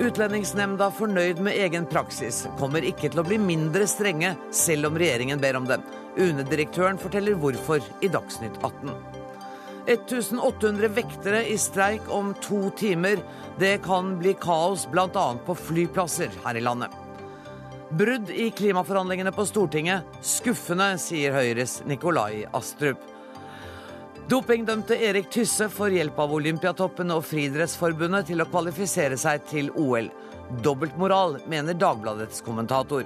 Utlendingsnemnda fornøyd med egen praksis, kommer ikke til å bli mindre strenge selv om regjeringen ber om det. UNE-direktøren forteller hvorfor i Dagsnytt 18. 1800 vektere i streik om to timer. Det kan bli kaos bl.a. på flyplasser her i landet. Brudd i klimaforhandlingene på Stortinget. Skuffende, sier Høyres Nikolai Astrup. Dopingdømte Erik Tysse får hjelp av Olympiatoppen og Friidrettsforbundet til å kvalifisere seg til OL. Dobbeltmoral, mener Dagbladets kommentator.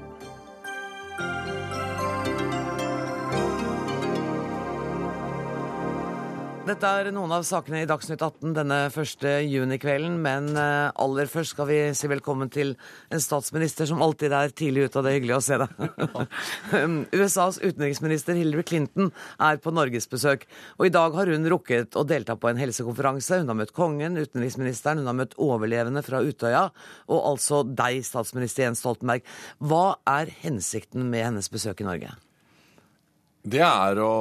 Dette er noen av sakene i Dagsnytt 18 denne første junikvelden, men eh, aller først skal vi si velkommen til en statsminister som alltid er tidlig ute, og det er hyggelig å se deg. USAs utenriksminister Hillary Clinton er på norgesbesøk, og i dag har hun rukket å delta på en helsekonferanse. Hun har møtt kongen, utenriksministeren, hun har møtt overlevende fra Utøya, og altså deg, statsminister Jens Stoltenberg. Hva er hensikten med hennes besøk i Norge? Det er å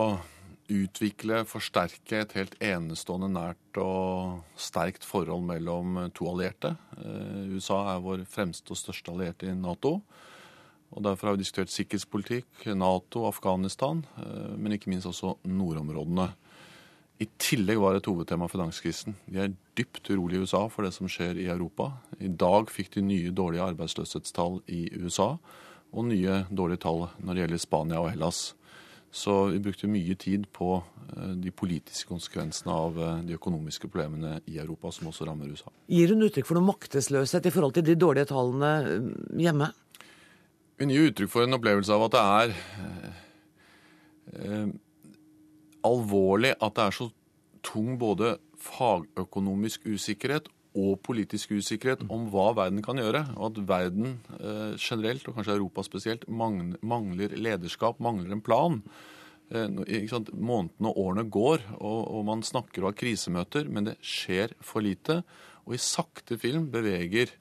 utvikle, forsterke et helt enestående nært og sterkt forhold mellom to allierte. Eh, USA er vår fremste og største allierte i Nato. og Derfor har vi diskutert sikkerhetspolitikk, Nato, Afghanistan, eh, men ikke minst også nordområdene. I tillegg var et hovedtema finanskrisen. De er dypt urolige i USA for det som skjer i Europa. I dag fikk de nye dårlige arbeidsløshetstall i USA, og nye dårlige tall når det gjelder Spania og Hellas. Så vi brukte mye tid på eh, de politiske konsekvensene av eh, de økonomiske problemene i Europa, som også rammer USA. Gir hun uttrykk for noe maktesløshet i forhold til de dårlige tallene eh, hjemme? Hun gir uttrykk for en opplevelse av at det er eh, alvorlig at det er så tung både fagøkonomisk usikkerhet og politisk usikkerhet om hva verden kan gjøre. Og at verden eh, generelt, og kanskje Europa spesielt, mangler lederskap, mangler en plan. Eh, Månedene og årene går, og, man snakker og har krisemøter, men det skjer for lite. Og i sakte film beveger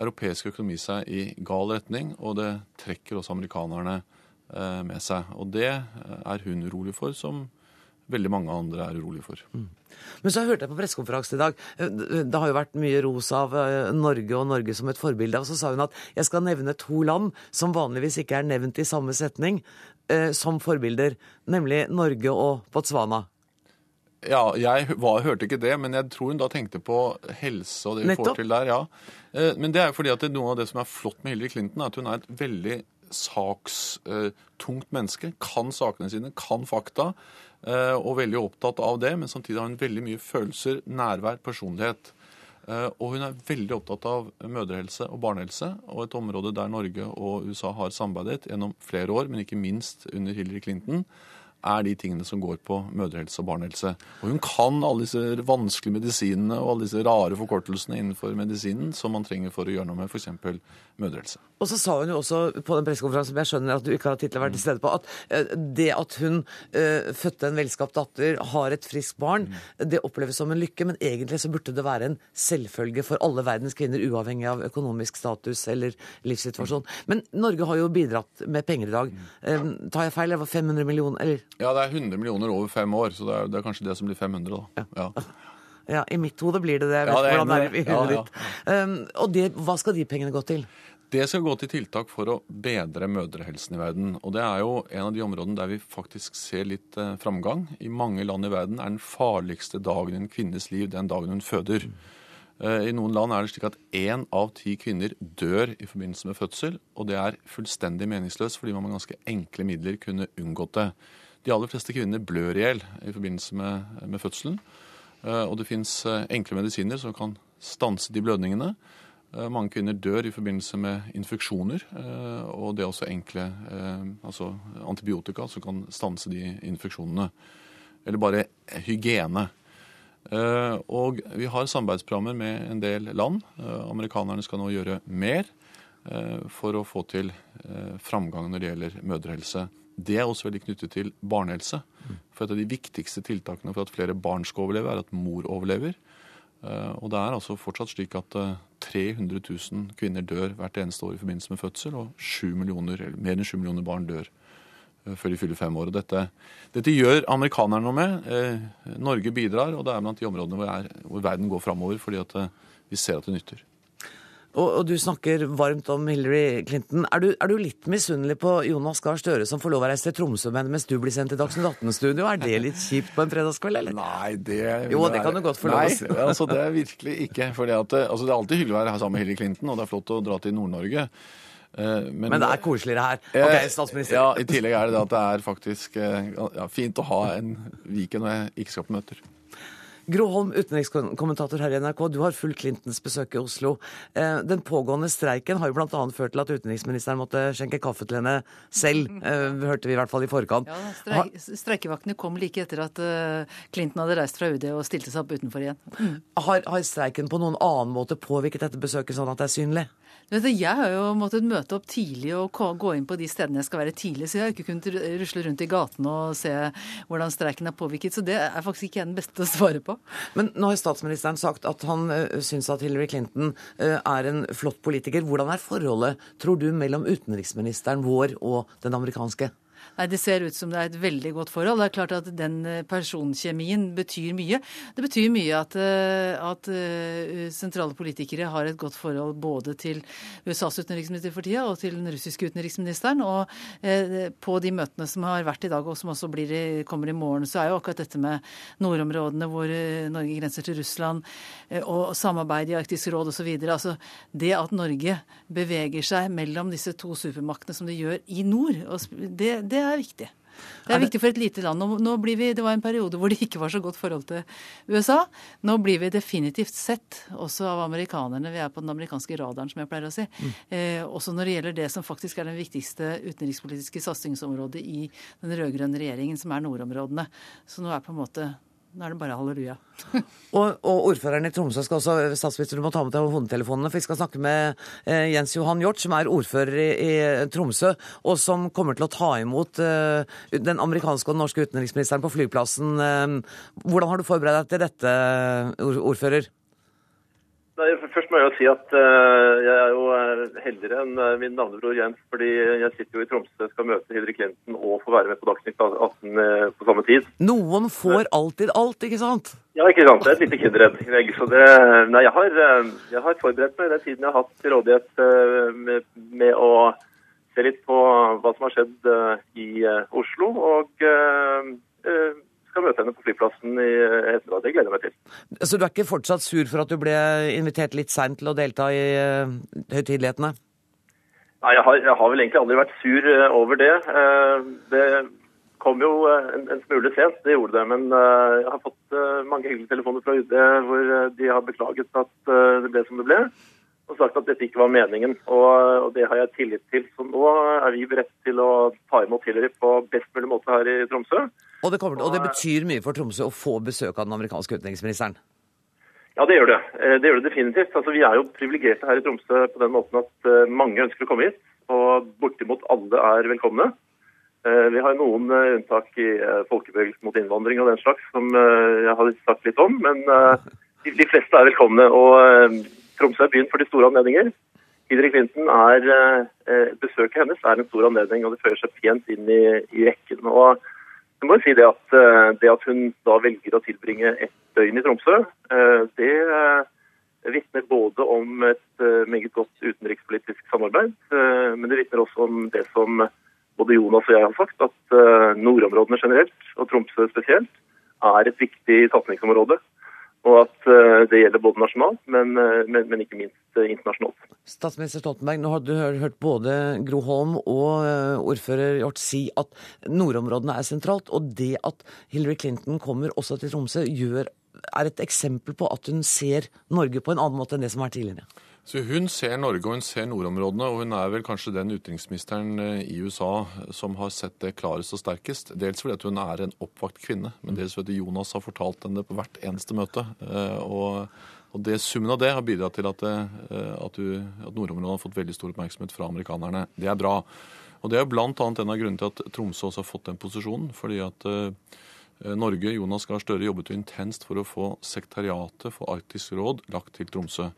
europeisk økonomi seg i gal retning, og det trekker også amerikanerne eh, med seg. Og det er hun urolig for, som veldig mange andre er urolige for. Mm. Men så hørte jeg på pressekonferansen i dag, eh, det har jo vært mye ros av eh, Norge og Norge som et forbilde. Og så sa hun at jeg skal nevne to land som vanligvis ikke er nevnt i samme setning eh, som forbilder, nemlig Norge og Botswana. Ja, jeg var, hørte ikke det, men jeg tror hun da tenkte på helse og det vi Nettopp. får til der. ja. Men det er jo fordi at noe av det som er flott med Hillary Clinton, er at hun er et veldig sakstungt menneske. Kan sakene sine, kan fakta. Eh, og veldig opptatt av det, men samtidig har hun veldig mye følelser, nærvær, personlighet. Eh, og hun er veldig opptatt av mødrehelse og barnehelse, og et område der Norge og USA har samarbeidet gjennom flere år, men ikke minst under Hillary Clinton er de tingene som går på mødrehelse og barnehelse. Og hun kan alle disse vanskelige medisinene og alle disse rare forkortelsene innenfor medisinen som man trenger for å gjøre noe med f.eks. mødrehelse. Og så sa hun jo også på den pressekonferansen som jeg skjønner at du ikke har hittil å være til stede på, at eh, det at hun uh, fødte en velskapt datter, har et friskt barn, mm. det oppleves som en lykke, men egentlig så burde det være en selvfølge for alle verdens kvinner, uavhengig av økonomisk status eller livssituasjon. Mm. Men Norge har jo bidratt med penger i dag. Um, tar jeg feil? Det var 500 millioner? eller? Ja, det er 100 millioner over fem år, så det er, det er kanskje det som blir 500, da. Ja. ja. I mitt hode blir det det. Jeg vet ja, det er, hvordan det er i hodet ja, ditt. Um, og det, hva skal de pengene gå til? Det skal gå til tiltak for å bedre mødrehelsen i verden. Og det er jo en av de områdene der vi faktisk ser litt eh, framgang. I mange land i verden er den farligste dagen i en kvinnes liv den dagen hun føder. Eh, I noen land er det slik at én av ti kvinner dør i forbindelse med fødsel. Og det er fullstendig meningsløst, fordi man med ganske enkle midler kunne unngått det. De aller fleste kvinner blør i hjel i forbindelse med, med fødselen. Eh, og det fins enkle medisiner som kan stanse de blødningene. Eh, mange kvinner dør i forbindelse med infeksjoner, og det er også enkle altså antibiotika som kan stanse de infeksjonene. Eller bare hygiene. Og vi har samarbeidsprogrammer med en del land. Amerikanerne skal nå gjøre mer for å få til framgang når det gjelder mødrehelse. Det er også veldig knyttet til barnehelse. For et av de viktigste tiltakene for at flere barn skal overleve, er at mor overlever. Eh, og det er altså fortsatt slik at 300 eh, 000 kvinner dør hvert eneste år i forbindelse med fødsel, og 7 millioner, mer enn 7 millioner barn dør eh, før de fyller fem år. Og dette, dette gjør amerikanerne noe med. Norge bidrar, og det er blant de områdene hvor, er, hvor verden går framover, fordi at vi ser at det nytter. Og, og, du snakker varmt om Hillary Clinton. Er du, er du litt misunnelig på Jonas Gahr Støre som får lov å reise til Tromsø med mens du blir sendt til Dagsnytt 18-studio? Er det litt kjipt på en fredagskveld, eller? Nei, det Jo, det kan du godt få lov å si. Nei, altså, det er virkelig ikke. For altså, det er alltid hyggelig å være sammen med Hillary Clinton, og det er flott å dra til Nord-Norge. Eh, men, Men, det er koseligere her. Eh, ok, statsminister. Ja, I tillegg er det det at det er faktisk eh, ja, fint å ha en Viken når jeg ikke skal på møter. Gro Holm, utenrikskommentator her i NRK. Du har fulgt Clintons besøk i Oslo. Eh, den pågående streiken har jo bl.a. ført til at utenriksministeren måtte skjenke kaffe til henne selv. Eh, hørte vi i hvert fall i forkant. Ja, streik, Streikevaktene kom like etter at eh, Clinton hadde reist fra UD og stilte seg opp utenfor igjen. Mm. Har, har streiken på noen annen måte påvirket dette besøket sånn at det er synlig? Jeg har jo måttet møte opp tidlig og gå inn på de stedene jeg skal være tidlig, så jeg har ikke kunnet rusle rundt i gatene og se hvordan streiken er påvirket. Så det er faktisk ikke jeg den beste å svare på. Men nå har statsministeren sagt at han uh, syns at Hillary Clinton uh, er en flott politiker. Hvordan er forholdet, tror du, mellom utenriksministeren vår og den amerikanske? Nei, Det ser ut som det er et veldig godt forhold. Det er klart at den eh, personkjemien betyr mye. Det betyr mye at, eh, at eh, sentrale politikere har et godt forhold både til USAs utenriksminister for tida og til den russiske utenriksministeren. Og på de møtene som har vært i dag, og som også blir, kommer i morgen, så er jo akkurat dette med nordområdene hvor Norge grenser til Russland, og samarbeid i Arktisk råd osv. Altså, det at Norge beveger seg mellom disse to supermaktene som det gjør i nord, det, det er viktig. Det er, er det... viktig for et lite land. Nå, nå blir vi, det var en periode hvor det ikke var så godt forhold til USA. Nå blir vi definitivt sett, også av amerikanerne. Vi er på den amerikanske radaren, som jeg pleier å si. Mm. Eh, også når det gjelder det som faktisk er den viktigste utenrikspolitiske satsingsområdet i den rød-grønne regjeringen, som er nordområdene. Så nå er på en måte nå er det bare halleluja. og, og, ordføreren i Tromsø skal også statsminister, du må ta med deg hodetelefonene, for vi skal snakke med eh, Jens Johan Hjort, som er ordfører i, i, Tromsø, og som kommer til å ta imot eh, den amerikanske og den norske utenriksministeren på flyplassen. Eh, hvordan har du forberedt deg til dette, ordfører? Nei, først må jeg jo si at uh, jeg er jo eh, heldigere enn uh, min navnebror Jens. fordi jeg sitter jo i Tromsø, skal møte Hillary Clinton og få være med på Dagsnytt 18 uh, på samme tid. Noen får alltid alt, ikke sant? Ja, ikke sant. Det er et lite kinderegg. Så det Nei, jeg har, jeg har, forberedt meg den tiden jeg har hatt til rådighet med, med, å se litt på hva som har skjedd i Oslo. og skal møte henne på flyplassen i ettermiddag. Det gleder jeg meg til. Så du er ikke fortsatt sur for at du ble invitert litt seint til å delta i uh, høytidelighetene? Nei, jeg har, jeg har, vel egentlig aldri vært sur uh, over det. Uh, det kom jo en, en, smule sent, det gjorde det. Men jeg har fått mange hyggelige telefoner fra UD hvor de har beklaget at det ble som det ble og sagt at dette ikke var meningen. Og, og, det har jeg tillit til. Så nå er vi beredt til å ta imot Hillary på best mulig måte her i Tromsø. Og det, kommer, og det betyr mye for Tromsø å få besøk av den amerikanske utenriksministeren? Ja, det gjør det. Eh, det gjør det definitivt. Altså, vi er jo privilegerte her i Tromsø på den måten at eh, mange ønsker å komme hit. Og bortimot alle er velkomne. Eh, vi har noen unntak i folkebevegelsen mot innvandring og den slags, som jeg har sagt litt om. Men de fleste er velkomne. Og Tromsø er byen for de store anledninger. Hillary Clinton er eh, Besøket hennes er en stor anledning, og det fører seg pent inn i, i rekken. Og jeg må jo si det at, eh, det at hun da velger å tilbringe ett døgn i Tromsø, eh, det vitner både om et meget godt utenrikspolitisk samarbeid, men det vitner også om det som både Jonas og jeg har sagt, at nordområdene generelt, og Tromsø spesielt, er et viktig satsingsområde og at eh, det gjelder både nasjonalt, men, eh, men, men ikke minst eh, internasjonalt. Statsminister Stoltenberg, nå har du hørt både Gro Holm og ordfører Hjort si at nordområdene er sentralt. Og det at Hillary Clinton kommer også til Tromsø, gjør, er et eksempel på at hun ser Norge på en annen måte enn det som har vært tidligere. Så Hun ser Norge og hun ser nordområdene, og hun er vel kanskje den utenriksministeren eh, i USA som har sett det klarest og sterkest. Dels fordi hun er en oppvakt kvinne, men dels fordi Jonas har fortalt henne det på hvert eneste møte. Eh, og, og det, Summen av det har bidratt til at, det, eh, at, du, at nordområdene har fått veldig stor oppmerksomhet fra amerikanerne. Det er bra. Og Det er bl.a. en av grunnene til at Tromsø også har fått den posisjonen. fordi at Norge, Jonas Gahr Støre, jobbet jo intenst for å få sekretariatet for Arktisk råd lagt til Tromsø.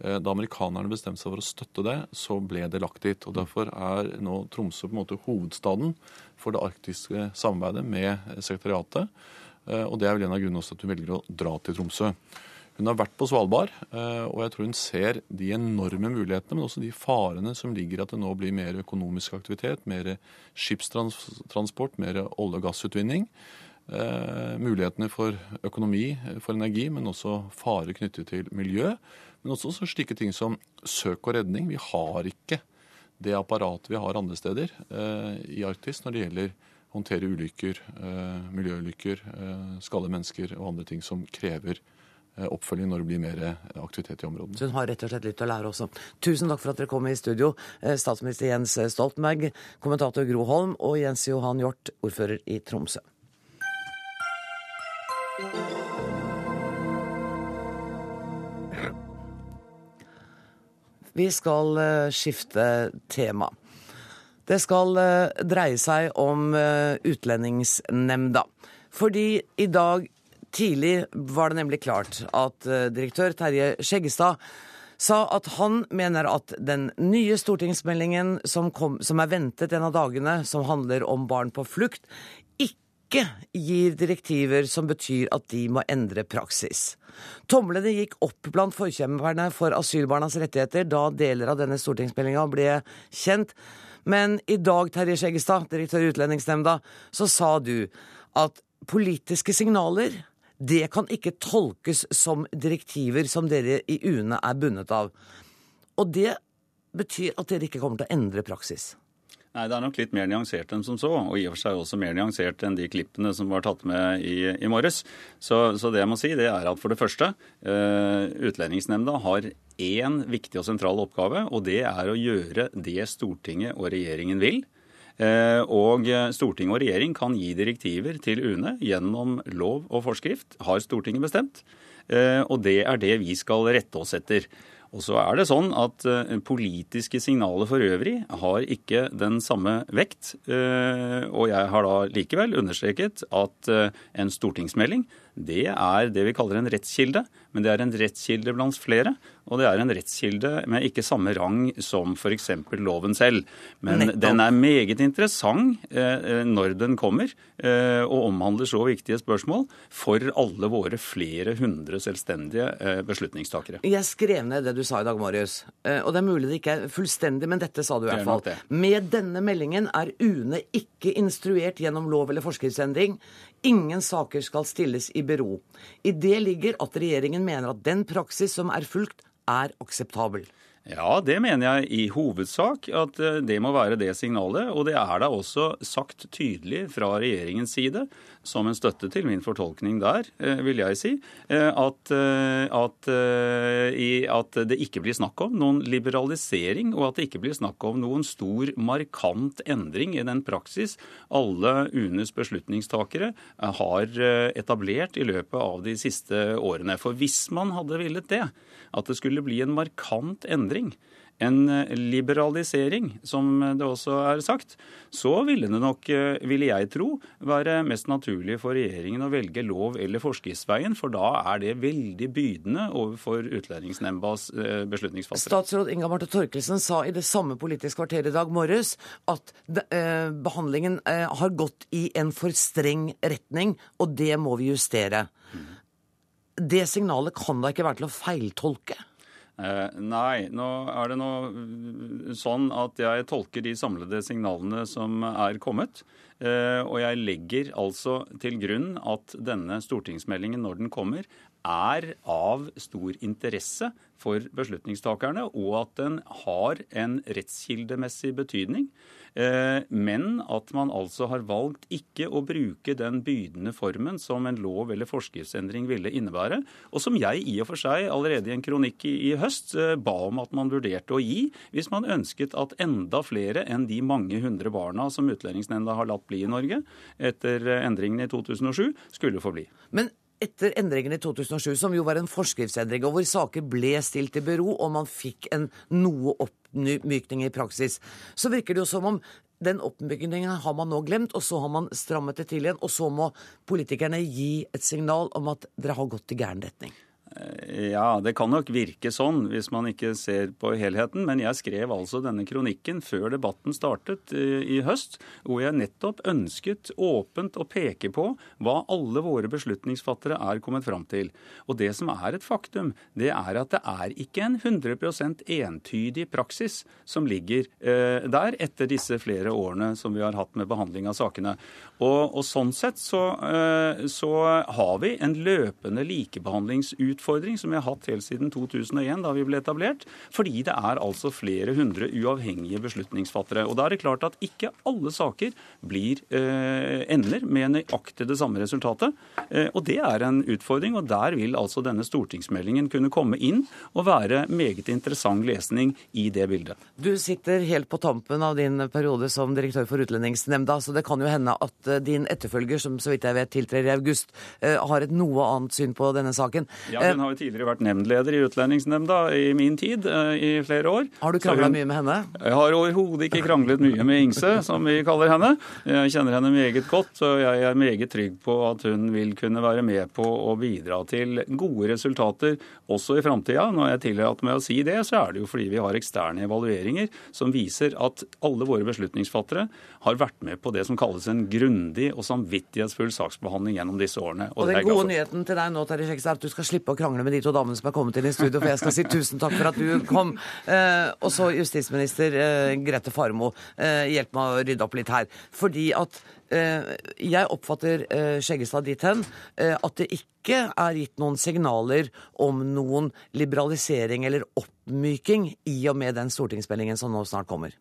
Eh, da amerikanerne bestemte seg for å støtte det, så ble det lagt dit. og Derfor er nå Tromsø på en måte hovedstaden for det arktiske samarbeidet med sekretariatet. Eh, og Det er vel en av grunnene også at hun velger å dra til Tromsø. Hun har vært på Svalbard, og jeg tror hun ser de enorme mulighetene, men også de farene som ligger i at det nå blir mer økonomisk aktivitet, mer skipstransport, mer olje- og gassutvinning. Mulighetene for økonomi, for energi, men også fare knyttet til miljø. Men også slike ting som søk og redning. Vi har ikke det apparatet vi har andre steder i Arktis når det gjelder å håndtere ulykker, eh, miljøulykker, eh, skade mennesker og andre ting som krever eh, oppfølging når det blir mer aktivitet i områdene. Så hun har rett og slett litt å lære også. Tusen takk for at dere kom i studio, statsminister Jens Stoltenberg, kommentator Gro Holm og Jens Johan Hjort, ordfører i Tromsø. Vi skal skifte tema. Det skal eh, dreie seg om eh, Utlendingsnemnda. Fordi i dag tidlig var det nemlig klart at eh, direktør Terje Skjeggestad sa at han mener at den nye stortingsmeldingen som, kom, som er ventet en av dagene, som handler om barn på flukt, ikke gir direktiver som betyr at de må endre praksis. Tomlene gikk opp blant forkjemperne for asylbarnas rettigheter da deler av denne stortingsmeldinga ble kjent. Men i dag, Terje Skjeggestad, direktør i Utlendingsnemnda, så sa du at politiske signaler det kan ikke tolkes som direktiver som dere i UNE er bundet av. Og det betyr at dere ikke kommer til å endre praksis? Nei, Det er nok litt mer nyansert enn som så, og i og for seg også mer nyansert enn de klippene som var tatt med i, i morges. Så, så, det jeg må si, det er at for det første, eh, Utlendingsnemnda har én viktig og sentral oppgave, og det er å gjøre det Stortinget og regjeringen vil. Uh, og Stortinget og regjering kan gi direktiver til UNE gjennom lov og forskrift, har Stortinget bestemt. Uh, og det er det vi skal rette oss etter. Og så er det sånn at uh, Politiske signaler for øvrig har ikke den samme vekt. Uh, og jeg har da likevel understreket at uh, en stortingsmelding det er det vi kaller en rettskilde. Men det er en rettskilde blant flere. Og det er en rettskilde med ikke samme rang som f.eks. loven selv. Men Nettopp. den er meget interessant eh, når den kommer, eh, og omhandler så viktige spørsmål for alle våre flere hundre selvstendige eh, beslutningstakere. Jeg skrev ned det du sa i dag, Marius. Eh, og det er mulig det ikke er fullstendig, men dette sa du i hvert fall. Med denne meldingen er UNE ikke instruert gjennom lov eller forskriftsendring. Ingen saker skal stilles i bero. I det ligger at regjeringen mener at den praksis som er fulgt, er akseptabel. Ja, det mener jeg i hovedsak at eh, det må være det signalet. Og det er da også sagt tydelig fra regjeringens side, som en støtte til min fortolkning der, eh, vil jeg si, eh, at, at, at det ikke blir snakk om noen liberalisering, og at det ikke blir snakk om noen stor, markant endring i den praksis alle UNEs beslutningstakere har etablert i løpet av de siste årene. For hvis man hadde villet det, at det skulle bli en markant endring, en eh, liberalisering, som det også er sagt, så ville det nok, eh, ville jeg tro, være mest naturlig for regjeringen å velge lov- eller forskriftsveien, for da er det veldig bydende overfor Utlendingsnemndas eh, beslutningsfattere. Statsråd Inga Marte Torkelsen sa i det samme Politisk kvarter i dag morges at behandlingen har gått i en for streng retning, og det må vi justere. Mm det signalet kan da ikke være til å feiltolke? Eh, nei, nå er det nå sånn at jeg tolker de samlede signalene som er kommet. Eh, og jeg legger altså til grunn at denne stortingsmeldingen, når den kommer, er av stor interesse for beslutningstakerne, og at den har en rettskildemessig betydning. Eh, men at man altså har valgt ikke å bruke den bydende formen som en lov- eller forskriftsendring ville innebære, og som jeg i og for seg allerede i en kronikk i, høst eh, ba om at man vurderte å gi, hvis man ønsket at enda flere enn de mange hundre barna som Utlendingsnemnda har latt bli i Norge etter eh, endringene i 2007, skulle få bli. Men etter endringen i 2007, som jo var en forskriftsendring, og hvor saker ble stilt i bero, og man fikk en noe oppmykning i praksis, så virker det jo som om den oppmykningen har man nå glemt, og så har man strammet det til igjen. Og så må politikerne gi et signal om at dere har gått i gæren retning. Ja, det kan nok virke sånn hvis man ikke ser på helheten. Men jeg skrev altså denne kronikken før debatten startet eh, i høst, hvor jeg nettopp ønsket åpent å peke på hva alle våre beslutningsfattere er kommet fram til. Og det som er et faktum, det er at det er ikke en 100% entydig praksis som ligger eh, der etter disse flere årene som vi har hatt med behandling av sakene. Og, og sånn sett så, eh, så har vi en løpende likebehandlingsutfordring utfordring som vi har hatt helt siden 2001, da vi ble etablert. Fordi det er altså flere hundre uavhengige beslutningsfattere. Og da er det klart at ikke alle saker blir eh, ender med nøyaktig det samme resultatet. Eh, og det er en utfordring, og der vil altså denne stortingsmeldingen kunne komme inn og være meget interessant lesning i det bildet. Du sitter helt på tampen av din periode som direktør for Utlendingsnemnda, så det kan jo hende at eh, din etterfølger, som så vidt jeg vet tiltrer i august, eh, har et noe annet syn på denne saken. Ja, hun har jo tidligere vært nemndleder i Utlendingsnemnda i min tid, eh, i flere år. Har du krangla mye med henne? Jeg har overhodet ikke kranglet mye med Ingse, som vi kaller henne. Jeg kjenner henne meget godt, og jeg er meget trygg på at hun vil kunne være med på å bidra til gode resultater også i framtida. Når jeg tillater meg å si det, så er det jo fordi vi har eksterne evalueringer som viser at alle våre beslutningsfattere har vært med på det som kalles en grundig og samvittighetsfull saksbehandling gjennom disse årene. Og, og den gode nyheten til deg nå, Terje Skjegstad, er at du skal slippe å krangle med de to damene som er kommet inn i studio, for jeg skal si tusen takk for at du kom. Eh, og så justisminister eh, Grete Farmo, eh, hjelp meg å rydde opp litt her. Fordi at eh, jeg oppfatter eh, Skjeggestad dit hen eh, at det ikke er gitt noen signaler om noen liberalisering eller oppmyking i og med den stortingsmeldingen som nå snart kommer.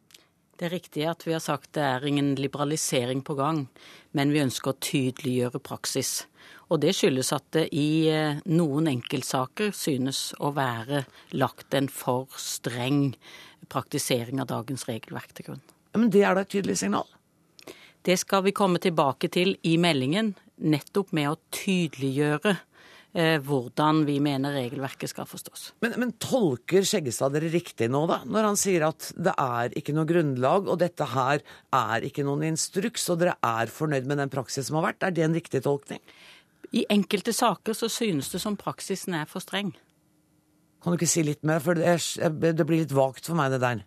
Det er riktig at vi har sagt det er ingen liberalisering på gang, men vi ønsker å tydeliggjøre praksis. Og det skyldes at det i eh, noen enkeltsaker synes å være lagt en for streng praktisering av dagens regelverk til grunn. Men det er da et tydelig signal? Det skal vi komme tilbake til i meldingen, nettopp med å tydeliggjøre Eh, hvordan vi mener regelverket skal forstås. Men, men tolker Skjeggestad dere riktig nå, da? Når han sier at det er ikke noe grunnlag, og dette her er ikke noen instruks, og dere er fornøyd med den praksis som har vært? Er det en riktig tolkning? I enkelte saker så synes det som praksisen er for streng. Kan du ikke si litt mer, for det, er, det blir litt vagt for meg, det der.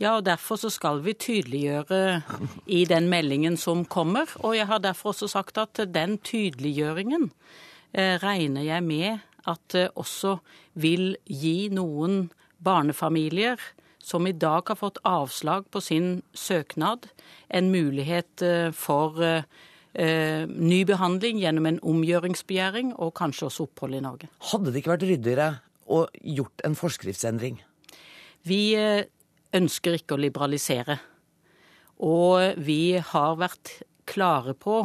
Ja, og Derfor så skal vi tydeliggjøre i den meldingen som kommer. Og jeg har derfor også sagt at den tydeliggjøringen Eh, regner jeg med at det også vil gi noen barnefamilier som i dag har fått avslag på sin søknad, en mulighet eh, for eh, ny behandling gjennom en omgjøringsbegjæring og kanskje også opphold i Norge. Hadde det ikke vært ryddigere å gjort en forskriftsendring? Vi ønsker ikke å liberalisere. Og vi har vært klare på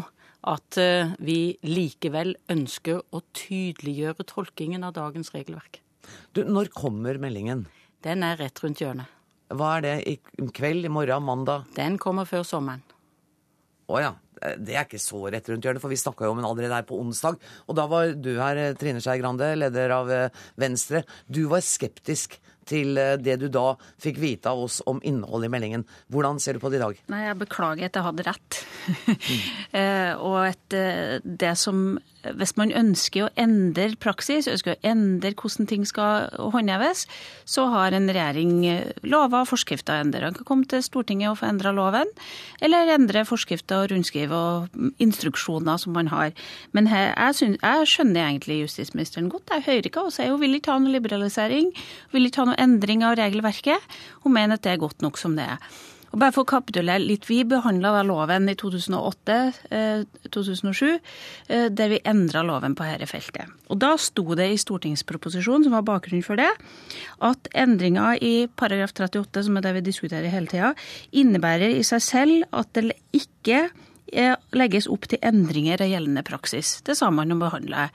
at eh, vi likevel ønsker å tydeliggjøre tolkingen av dagens regelverk. Du, Når kommer meldingen? Den er rett rundt hjørnet. Hva er det? I kveld? I morgen? Mandag? Den kommer før sommeren. Å ja. Det er ikke så rett rundt hjørnet, for vi snakka jo om henne allerede her på onsdag. Og da var du her, Trine Skei Grande, leder av eh, Venstre. Du var skeptisk til eh, det du da fikk vite av oss om innholdet i meldingen. Hvordan ser du på det i dag? Nei, Jeg beklager at jeg hadde rett. Eh, og eh, det som Hvis man ønsker å endre praksis, ønsker å endre hvordan ting skal håndheves, så har en regjering lover og forskrifter å endre. Han kan komme til Stortinget og få endra loven, eller endre forskrifter og rundskriv og instruksjoner som man har. Men jeg, synes, jeg, skjønner egentlig justisministeren godt. Jeg hører ikke og sier hun vil ikke ha noe liberalisering, vil ikke ha noe endring av regelverket. Hun mener at det er godt nok som det er. Og bare for å kapitulere litt, Vi behandla loven i 2008-2007, eh, eh, der vi endra loven på dette feltet. Og Da sto det i stortingsproposisjonen, som var bakgrunnen for det, at endringa i paragraf 38, som er det vi diskuterer hele tida, innebærer i seg selv at det ikke eh, legges opp til endringer av gjeldende praksis. Det sa man å behandle.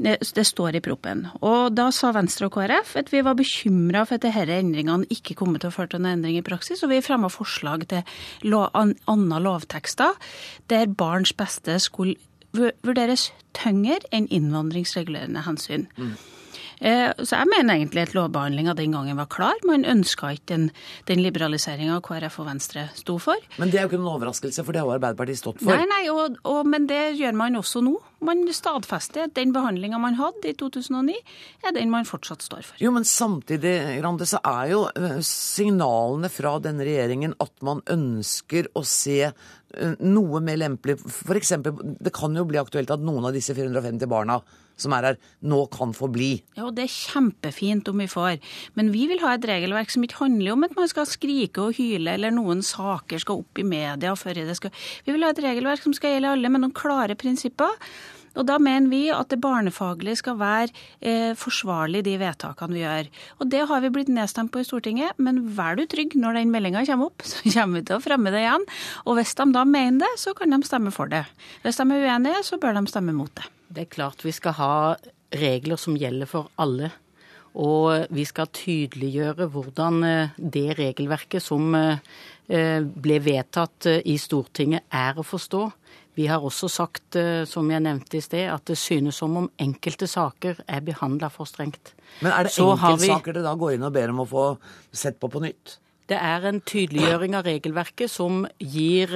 Det står i proppen. Og da sa Venstre og KrF at vi var bekymra for at disse endringene ikke kom til å føre til noen endring i praksis, og vi fremma forslag til lov, andre lovtekster der barns beste skulle vurderes tyngre enn innvandringsregulerende hensyn. Mm. Eh, så jeg mener egentlig at lovbehandlinga den gangen var klar. Man ønska ikke den, den liberaliseringa KrF og Venstre sto for. Men det er jo ikke noen overraskelse, for det har Arbeiderpartiet stått for. Nei, nei, og, og, men det gjør man også nå. Man stadfester at den behandlinga man hadde i 2009, er den man fortsatt står for. Jo, men samtidig, Grande, så er jo eh, signalene fra denne regjeringen at man ønsker å se noe mer lempelig. For eksempel, det kan jo bli aktuelt at noen av disse 450 barna som er her, nå kan få bli. Ja, og Det er kjempefint om vi får, men vi vil ha et regelverk som ikke handler om at man skal skrike og hyle, eller noen saker skal opp i media før det skal Vi vil ha et regelverk som skal gjelde alle, med noen klare prinsipper. Og Da mener vi at det barnefaglige skal være eh, forsvarlig, de vedtakene vi gjør. Og Det har vi blitt nedstemt på i Stortinget, men vær du trygg, når den meldinga kommer opp, så kommer vi til å fremme det igjen. Og hvis de da mener det, så kan de stemme for det. Hvis de er uenige, så bør de stemme mot det. Det er klart vi skal ha regler som gjelder for alle. Og vi skal tydeliggjøre hvordan eh, det regelverket som eh, ble vedtatt i Stortinget, er å forstå. Vi har også sagt, som jeg nevnte i sted, at det synes som om enkelte saker er behandla for strengt. Men er det enkeltsaker dere da går inn og ber om å få sett på på nytt? Det er en tydeliggjøring av regelverket som gir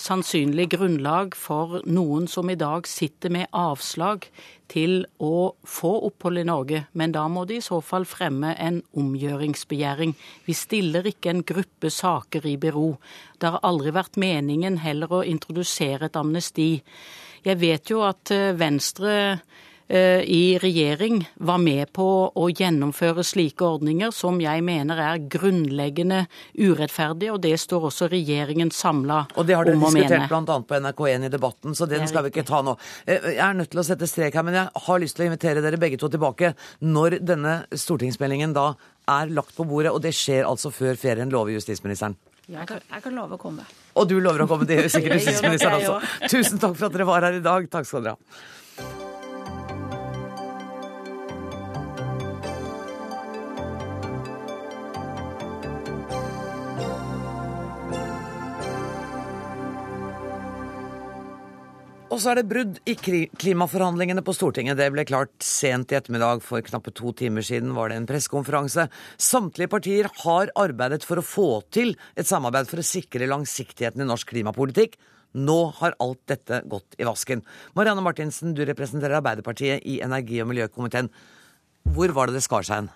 sannsynlig grunnlag for noen som i dag sitter med avslag til å få opphold i Norge, men da må de i så fall fremme en omgjøringsbegjæring. Vi stiller ikke en gruppe saker i bero. Det har aldri vært meningen heller å introdusere et amnesti. Jeg vet jo at Venstre i regjering var med på å gjennomføre slike ordninger som jeg mener er grunnleggende urettferdige, og det står også regjeringen samla om å mene. Og det har dere diskutert bl.a. på NRK1 i debatten, så den skal vi ikke ta nå. Jeg er nødt til å sette strek her, men jeg har lyst til å invitere dere begge to tilbake når denne stortingsmeldingen da er lagt på bordet, og det skjer altså før ferien, lover justisministeren. Jeg kan, jeg kan love å komme. Og du lover å komme, det gjør sikkert justisministeren også. Tusen takk for at dere var her i dag. Takk skal dere ha. Og så er det brudd i klimaforhandlingene på Stortinget. Det ble klart sent i ettermiddag. For knappe to timer siden var det en pressekonferanse. Samtlige partier har arbeidet for å få til et samarbeid for å sikre langsiktigheten i norsk klimapolitikk. Nå har alt dette gått i vasken. Marianne Martinsen, du representerer Arbeiderpartiet i energi- og miljøkomiteen. Hvor var det det skar seg hen?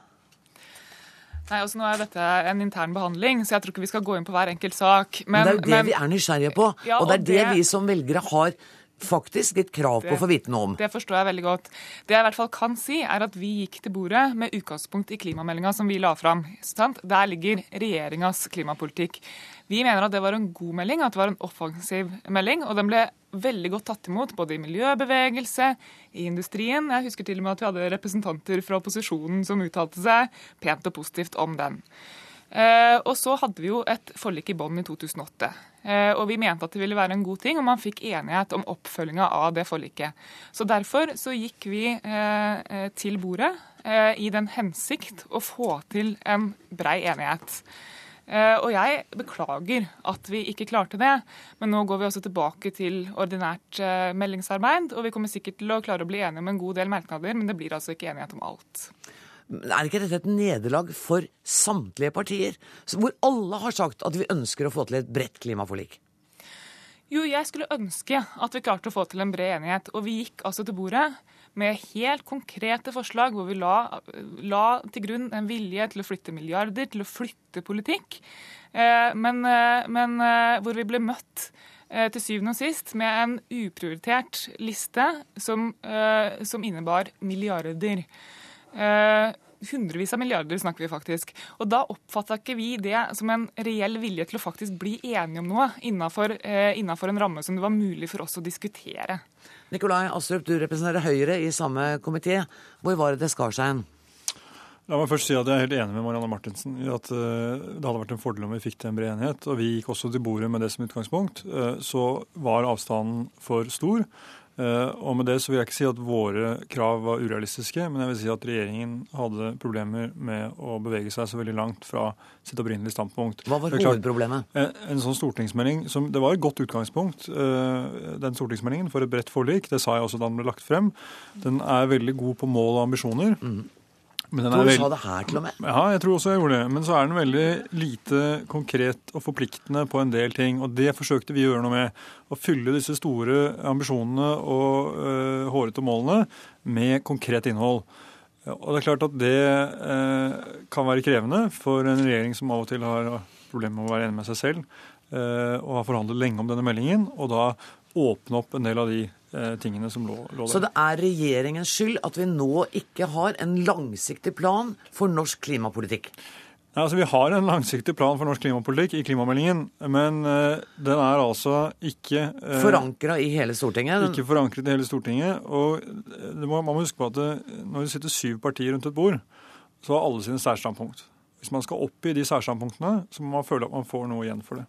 Nei, altså Nå er dette en intern behandling, så jeg tror ikke vi skal gå inn på hver enkelt sak. Men, men det er jo det men, vi er nysgjerrige på, ja, og det er det, det vi som velgere har faktisk litt krav på å få vite noe om. Det forstår jeg veldig godt. Det jeg i hvert fall kan si, er at vi gikk til bordet med utgangspunkt i klimameldinga som vi la fram. Sant? Der ligger regjeringas klimapolitikk. Vi mener at det var en god melding, at det var en offensiv melding. Og den ble veldig godt tatt imot både i miljøbevegelse, i industrien. Jeg husker til og med at vi hadde representanter fra opposisjonen som uttalte seg pent og positivt om den. Eh, og så hadde vi jo et forlik i bånn i 2008. Eh, og vi mente at det ville være en god ting, og man fikk enighet om oppfølginga av det forliket. Så derfor så gikk vi eh, til bordet i den hensikt å få til en brei enighet. Og jeg beklager at vi ikke klarte det, men nå går vi også tilbake til ordinært meldingsarbeid. Og vi kommer sikkert til å klare å bli enige om en god del merknader, men det blir altså ikke enighet om alt. Er ikke dette et nederlag for samtlige partier, hvor alle har sagt at vi ønsker å få til et bredt klimaforlik? Jo, jeg skulle ønske at vi klarte å få til en bred enighet. Og vi gikk altså til bordet med helt konkrete forslag hvor vi la, la til grunn en vilje til å flytte milliarder, til å flytte politikk. Eh, men, eh, men eh, hvor vi ble møtt til syvende og sist med en uprioritert liste som, som innebar milliarder. Eh, hundrevis av milliarder snakker vi faktisk. Og da oppfatta ikke vi det som en reell vilje til å faktisk bli enige om noe innafor, eh, en ramme som det var mulig for oss å diskutere. Nikolai Astrup, du representerer Høyre i samme komité. Hvor var det det skar seg hen? La meg først si at Jeg er helt enig med Marianne Martinsen i at uh, det hadde vært en fordel om vi fikk til en bred enighet. og Vi gikk også til bordet med det som utgangspunkt. Uh, så var avstanden for stor. Eh, og med det så vil jeg ikke si at våre krav var urealistiske, men jeg vil si at regjeringen hadde problemer med å bevege seg så veldig langt fra sitt opprinnelige standpunkt. Hva var hovedproblemet? En, en, sånn stortingsmelding som, Det var et godt utgangspunkt, uh, den stortingsmeldingen, for et bredt forlik. Det sa jeg også da den ble lagt frem. Den er veldig god på mål og ambisjoner. Mm. Men den er veld... sa det her til og med. Ja, jeg tror også jeg gjorde det. Men så er den veldig lite konkret og forpliktende på en del ting. Og det forsøkte vi å gjøre noe med. Å fylle disse store ambisjonene og øh, hårete målene med konkret innhold. Og det er klart at det øh, kan være krevende for en regjering som av og til har problemer med å være enig med seg selv, øh, og har forhandlet lenge om denne meldingen, og da åpne opp en del av de Eh, tingene som lå, lå der. Så det er regjeringens skyld at vi nå ikke har en langsiktig plan for norsk klimapolitikk? Ja, altså Vi har en langsiktig plan for norsk klimapolitikk i klimameldingen, men uh, den er altså ikke uh, Forankra i hele Stortinget? Ikke forankret i hele Stortinget. Og må, Man må huske på at det, når det sitter syv partier rundt et bord, så har alle sine særstandpunkt. Hvis man skal opp i de særstandpunktene, så må man føle at man får noe igjen for det.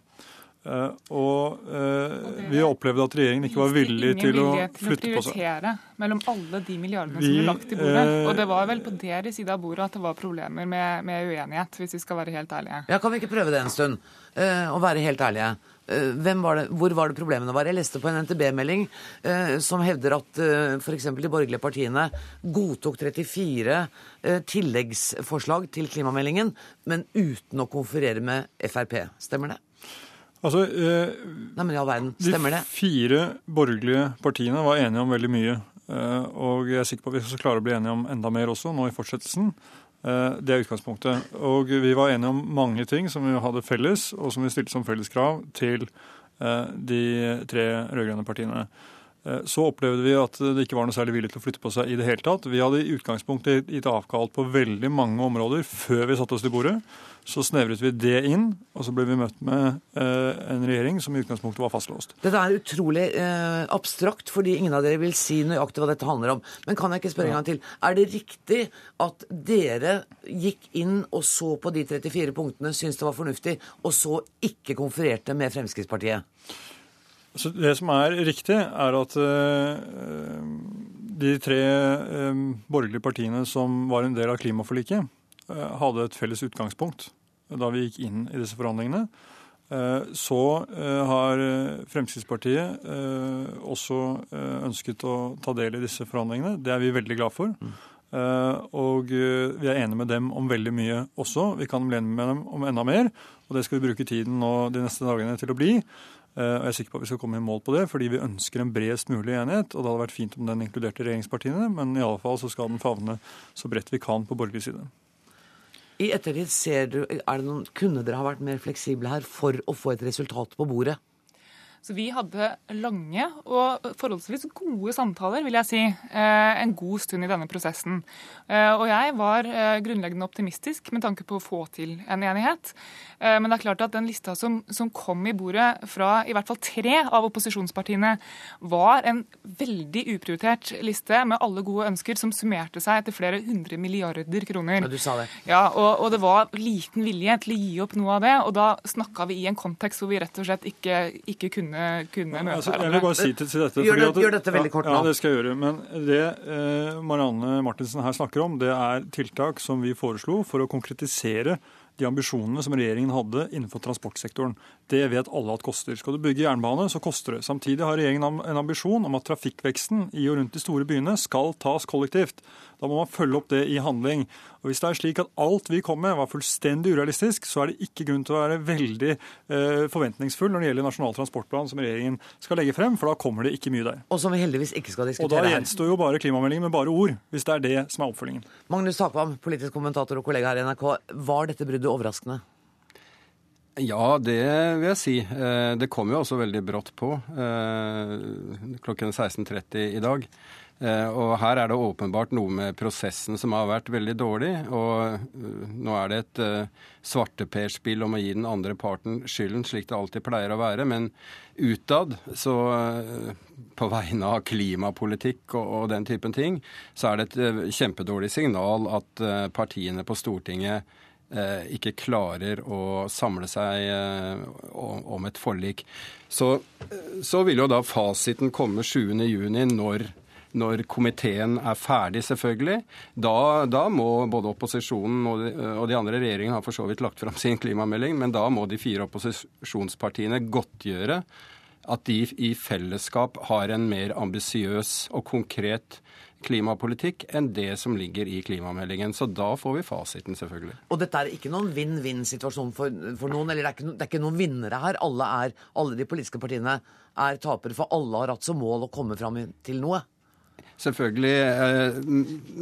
Uh, og uh, vi opplevde at regjeringen ikke var villig til å flytte på seg. prioritere mellom alle de milliardene vi, som ble lagt i bordet. Uh, og det var vel på deres side av bordet at det var problemer med, med, uenighet, hvis vi skal være helt ærlige. Ja, Kan vi ikke prøve det en stund, å være helt ærlige? Var det, hvor var det problemene var? Jeg leste på en NTB-melding som hevder at uh, f.eks. de borgerlige partiene godtok 34 tilleggsforslag til klimameldingen, men uten å konferere med Frp. Stemmer det? Altså, eh, Nei, men i all verden, Stemmer det? De fire borgerlige partiene var enige om veldig mye. Eh, og jeg er sikker på at vi skal klare å bli enige om enda mer også nå i fortsettelsen. Eh, det er utgangspunktet. Og vi var enige om mange ting som vi hadde felles, og som vi stilte som felleskrav til eh, de tre rød-grønne partiene. Eh, så opplevde vi at det ikke var noe særlig vilje til å flytte på seg i det hele tatt. Vi hadde i utgangspunktet gitt avkall på veldig mange områder før vi satte oss til bordet. Så snevret vi det inn, og så ble vi møtt med eh, en regjering som i utgangspunktet var fastlåst. Dette er utrolig eh, abstrakt, fordi ingen av dere vil si nøyaktig hva dette handler om. Men kan jeg ikke spørre en gang til? Er det riktig at dere gikk inn og så på de 34 punktene, syntes det var fornuftig, og så ikke konfererte med Fremskrittspartiet? Så det som er riktig, er at uh, de tre uh, borgerlige partiene som var en del av klimaforliket, uh, hadde et felles utgangspunkt da vi gikk inn i disse forhandlingene. Eh, så eh, har Fremskrittspartiet eh, også ønsket å ta del i disse forhandlingene. Det er vi veldig glad for. Mm. Og vi er enige med dem om veldig mye også. Vi kan bli enige med dem om enda mer. Og det skal vi bruke tiden nå de neste dagene til å bli. Og jeg er sikker på at vi skal komme i mål på det, fordi vi ønsker en bredest mulig enighet. Og det hadde vært fint om den inkluderte regjeringspartiene, men i alle fall så skal den favne så bredt vi kan på borgerlig side. I ettertid ser du, er det noen, Kunne dere ha vært mer fleksible her for å få et resultat på bordet? Så vi hadde lange og forholdsvis gode samtaler, vil jeg si, eh, en god stund i denne prosessen. Eh, og jeg var eh, grunnleggende optimistisk med tanke på å få til en enighet. Men det er klart at den lista som, som kom i bordet fra i hvert fall tre av opposisjonspartiene, var en veldig uprioritert liste med alle gode ønsker som summerte seg til flere hundre milliarder kroner. Ja, du sa det. Ja, og, og det var liten vilje til å gi opp noe av det. Og da snakka vi i en kontekst hvor vi rett og slett ikke, ikke kunne kunne, kunne møte altså, Jeg vil bare si til, til dette gjør, det, gjør, dette veldig kort nå. Ja, det skal jeg gjøre. Men det eh, Marianne Martinsen her snakker om, det er tiltak som vi foreslo for å konkretisere de ambisjonene som regjeringen hadde innenfor transportsektoren. Det vet alle at koster. Skal du bygge jernbane, så koster det. Samtidig har regjeringen en ambisjon om at trafikkveksten i og rundt de store byene skal tas kollektivt. Da må man følge opp det i handling. Og Hvis det er slik at alt vi kom med var fullstendig urealistisk, så er det ikke grunn til å være veldig eh, forventningsfull når det gjelder Nasjonal transportplan som regjeringen skal legge frem, for da kommer det ikke mye der. Og som vi heldigvis ikke skal diskutere her. Og da gjenstår jo bare klimameldingen med bare ord, hvis det er det som er oppfølgingen. Magnus Takvam, politisk kommentator og kollega her i NRK. Var dette bruddet overraskende? Ja, det vil jeg si. Eh, det kom jo også veldig brått på eh, klokken 16.30 i dag. Eh, og her er det åpenbart noe med prosessen som har vært veldig dårlig. Og eh, nå er det et uh, svarteperspill om å gi den andre parten skylden, slik det alltid pleier å være. Men utad, så på vegne av klimapolitikk og, den typen ting, så er det et kjempedårlig signal at partiene på Stortinget ikke klarer å samle seg om et forlik. Så, så vil jo da fasiten komme 7.6 når når komiteen er ferdig, selvfølgelig. Da, da må både opposisjonen og de, og de, andre regjeringene har for så vidt lagt fram sin klimamelding, men da må de fire opposisjonspartiene godtgjøre at de i fellesskap har en mer ambisiøs og konkret klimapolitikk enn det som ligger i klimameldingen. Så da får vi fasiten, selvfølgelig. Og dette er ikke noen vinn-vinn-situasjon for, for, noen, eller det er, ikke, det er, ikke, noen vinnere her. Alle, er, alle de politiske partiene er tapere, for alle har hatt som mål å komme fram til noe. Selvfølgelig. Eh,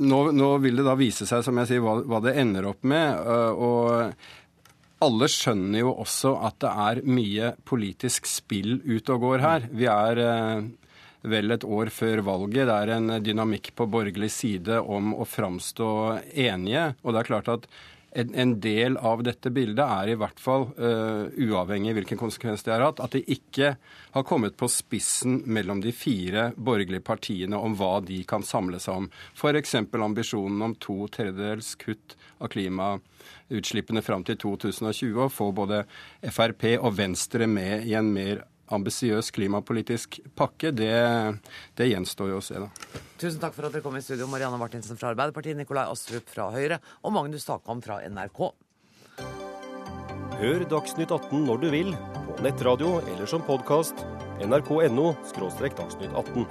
nå, nå, vil det da vise seg, som jeg sier, hva, hva det ender opp med. Eh, og alle skjønner jo også at det er mye politisk spill ute og går her. Vi er eh, vel et år før valget. Det er en dynamikk på borgerlig side om å framstå enige. Og det er klart at en, del av dette bildet er i hvert fall, uh, uavhengig av hvilken konsekvens det har hatt, at det ikke har kommet på spissen mellom de fire borgerlige partiene om hva de kan samle seg om. F.eks. ambisjonen om to tredjedels kutt av klimautslippene fram til 2020, og få både Frp og Venstre med i en mer ambisiøs klimapolitisk pakke, det, det, gjenstår jo å se, da. Tusen takk for at dere kom i studio, Marianne Martinsen fra Arbeiderpartiet, Nikolai Astrup fra Høyre og Magnus Takam fra NRK. Hør Dagsnytt 18 når du vil, på nettradio eller som podkast. nrk.no – dagsnytt 18.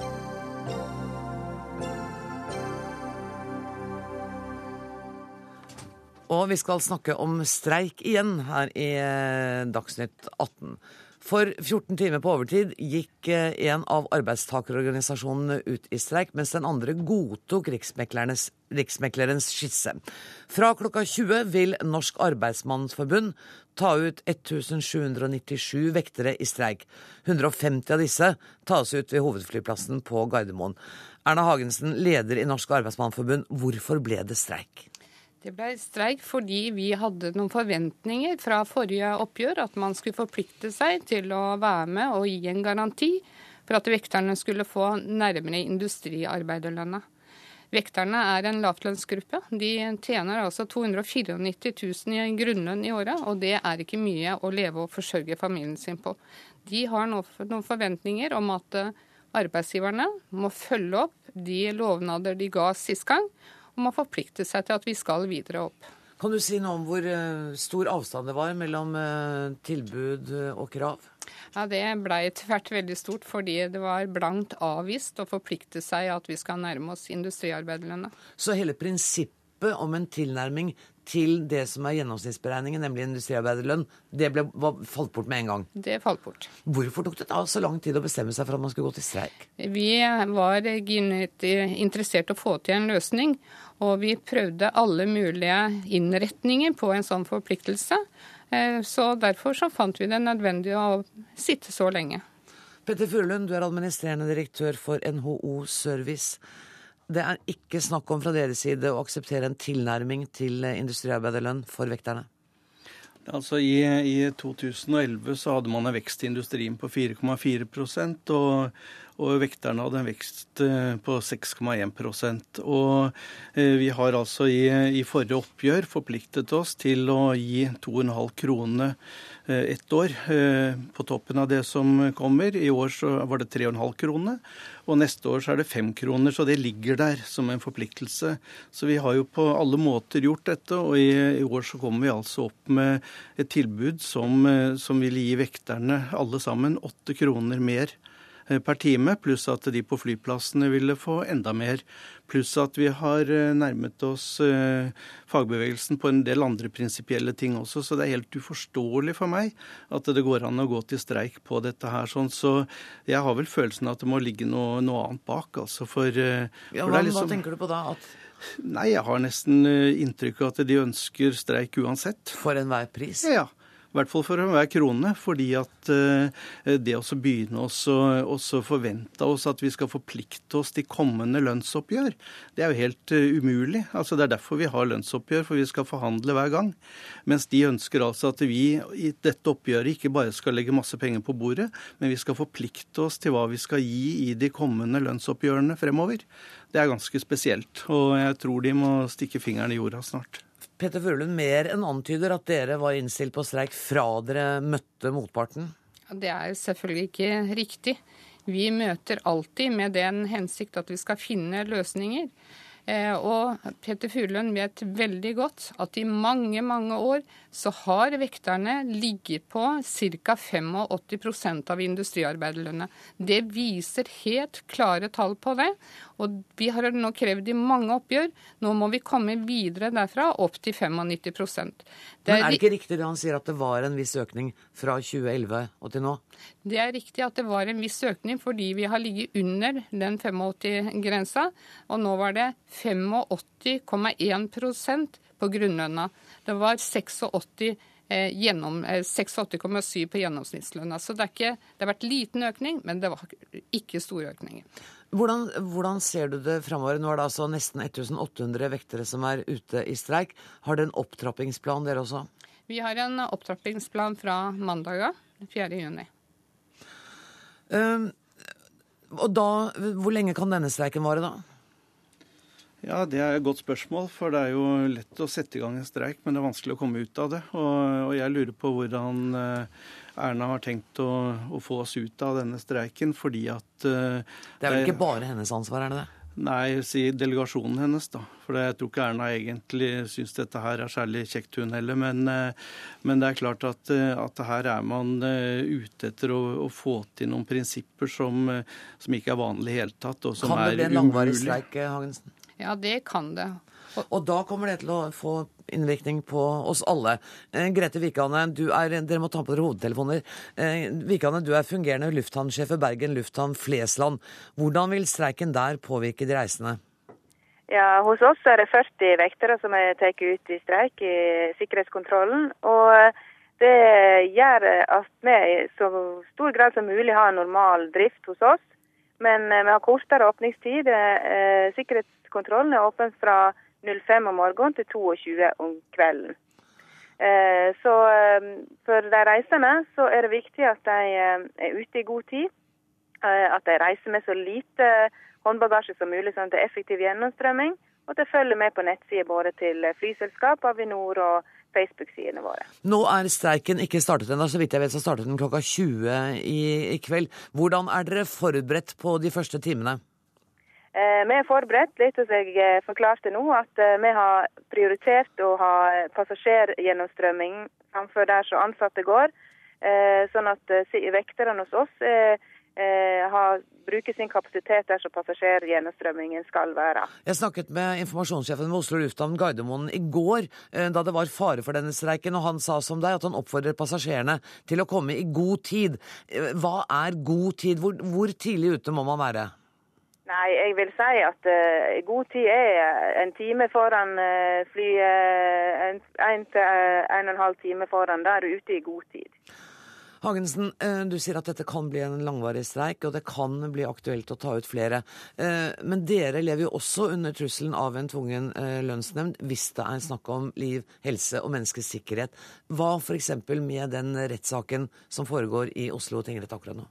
Og vi skal snakke om streik igjen her i eh, Dagsnytt 18. For 14 timer på overtid gikk eh, en av arbeidstakerorganisasjonene ut i streik, mens den andre godtok Riksmeklerens skisse. Fra klokka 20 vil Norsk Arbeidsmannsforbund ta ut 1797 vektere i streik. 150 av disse tas ut ved hovedflyplassen på Gardermoen. Erna Hagensen, leder i Norsk Arbeidsmannsforbund, hvorfor ble det streik? Det ble streik fordi vi hadde noen forventninger fra forrige oppgjør at man skulle forplikte seg til å være med og gi en garanti for at vekterne skulle få nærmere industriarbeiderlønna. Vekterne er en lavtlønnsgruppe. De tjener altså 294 000 i grunnlønn i året, og det er ikke mye å leve og forsørge familien sin på. De har noen forventninger om at arbeidsgiverne må følge opp de lovnader de ga sist gang, om å forplikte seg til at vi skal videre opp. Kan du si noe om hvor eh, stor avstand det var mellom eh, tilbud eh, og krav? Ja, Det ble etter hvert veldig stort, fordi det var blankt avvist å forplikte seg at vi skal nærme oss industriarbeiderlønna. Så hele prinsippet om en tilnærming til det som er gjennomsnittsberegningen, nemlig industriarbeiderlønn, det ble, var, falt bort med en gang? Det falt bort. Hvorfor tok det da så lang tid å bestemme seg for at man skulle gå til streik? Vi var interessert i å få til en løsning. Og vi prøvde alle mulige innretninger på en sånn forpliktelse. Eh, så derfor så fant vi det nødvendig å sitte så lenge. Petter Furulund, du er administrerende direktør for NHO Service. Det er ikke snakk om fra deres side å akseptere en tilnærming til industriarbeiderlønn for vekterne? Altså I, i 2011 så hadde man en vekst i industrien på 4,4% og og vekterne hadde en vekst eh, på 6,1 Og eh, vi har altså i, i, forrige oppgjør forpliktet oss til å gi 2,5 kroner eh, ett år på toppen av det som kommer. I år så var det 3,5 kroner, og neste år så er det 5 kroner. Så det ligger der som en forpliktelse. Så vi har jo på alle måter gjort dette, og i, i år så kommer vi altså opp med et tilbud som, som vil gi vekterne alle sammen 8 kroner mer per time, pluss at de på flyplassene ville få enda mer. Pluss at vi har eh, nærmet oss eh, fagbevegelsen på en del andre prinsipielle ting også. Så det er helt uforståelig for meg at det går an å gå til streik på dette her. sånn. Så jeg har vel følelsen at det må ligge noe, noe annet bak. altså. For, ja, hva, liksom... hva tenker du på da? At Nei, jeg har nesten inntrykk av at de ønsker streik uansett. For enhver pris? Ja. I hvert fall for hver krone. Fordi at eh, det å begynne å forvente oss at vi skal forplikte oss til kommende lønnsoppgjør, det er jo helt eh, umulig. Altså Det er derfor vi har lønnsoppgjør, for vi skal forhandle hver gang. Mens de ønsker altså at vi i dette oppgjøret ikke bare skal legge masse penger på bordet, men vi skal forplikte oss til hva vi skal gi i de kommende lønnsoppgjørene fremover. Det er ganske spesielt. Og jeg tror de må stikke fingeren i jorda snart. Petter Furulund mer enn antyder at dere var innstilt på streik fra dere møtte motparten? Det er selvfølgelig ikke riktig. Vi møter alltid med den hensikt at vi skal finne løsninger. Eh, og Peter Furulund vet veldig godt at i mange, mange år så har vekterne ligget på ca. 85% av industriarbeiderlønna. Det viser helt klare tall på det. Og vi har nå krevd i mange oppgjør. Nå må vi komme videre derfra, opp til 95 er Men er det ikke riktig det han sier at det var en viss økning fra 2011 og til nå? Det er riktig at det var en viss økning fordi vi har ligget under den 85-grensa. Og nå var det 85,1% på grunnlønna. Det var 86 eh, gjennom 86,7 eh, på gjennomsnittslønna. Så det, ikke, det, har vært liten økning, men det var ikke store økninger. Hvordan, hvordan ser du det framover? Nå er det altså nesten 1800 vektere som er ute i streik. Har dere en opptrappingsplan, dere også? Vi har en opptrappingsplan fra mandag, 4. juni. Um, og da, Hvor lenge kan denne streiken vare, da? Ja, Det er et godt spørsmål. For det er jo lett å sette i gang en streik, men det er vanskelig å komme ut av det. Og, og jeg lurer på hvordan uh, Erna har tenkt å, å, få oss ut av denne streiken, fordi at uh, Det er vel ikke bare hennes ansvar, er det det? Nei, si delegasjonen hennes, da. For jeg tror ikke Erna egentlig syns dette her er særlig kjekt, hun heller. Men, uh, men, det er klart at, at her er man ute etter å, å, få til noen prinsipper som, som ikke er vanlig i hele tatt, og som kan er umulig. Kan det bli en langvarig streik, Hagensen? Ja, det kan det. Og, da kommer det til å få innvirkning på oss alle. Eh, Grete Vikane, dere må ta på dere hodetelefoner. Eh, Vikane, du er fungerende lufthavnsjef ved Bergen lufthavn Flesland. Hvordan vil streiken der påvirke de reisende? Ja, Hos oss er det 40 vektere som er tatt ut i streik i sikkerhetskontrollen. og Det gjør at vi i så stor grad som mulig har normal drift hos oss. Men eh, vi har kortere åpningstid. Eh, sikkerhetskontrollen er åpen fra 05 om morgenen til 22 om kvelden. Eh, så for de reisende så er det viktig at de er ute i god tid. At de reiser med så lite håndbagasje som mulig, sånn at det er effektiv gjennomstrømming. Og at de følger med på nettsider både til flyselskap, Avinor og Facebook-sidene våre. Nå er streiken ikke startet ennå. Så vidt jeg vet så startet den klokka 20 i, i kveld. Hvordan er dere forberedt på de første timene? Eh, vi er forberedt litt som jeg eh, forklarte nå, at eh, vi har prioritert å ha passasjergjennomstrømming framfor der så ansatte går. Sånn at vekterne hos oss bruker sin kapasitet der som passasjergjennomstrømmingen skal være. Jeg snakket med informasjonssjefen ved Oslo lufthavn Gardermoen i går, da det var fare for denne streiken, og han sa som deg at han oppfordrer passasjerene til å komme i god tid. Hva er god tid? Hvor, hvor tidlig ute må man være? Nei, jeg vil si at uh, god tid er en time foran uh, flyet. En, en til en og en halv time foran. Da er du ute i god tid. Hagensen, eh, du sier at dette kan bli en langvarig streik, og det kan bli aktuelt å ta ut flere. Eh, men dere lever jo også under trusselen av en tvungen eh, lønnsnemnd hvis det er snakk om liv, helse og menneskets sikkerhet. Hva f.eks. med den rettssaken som foregår i Oslo tingrett akkurat nå?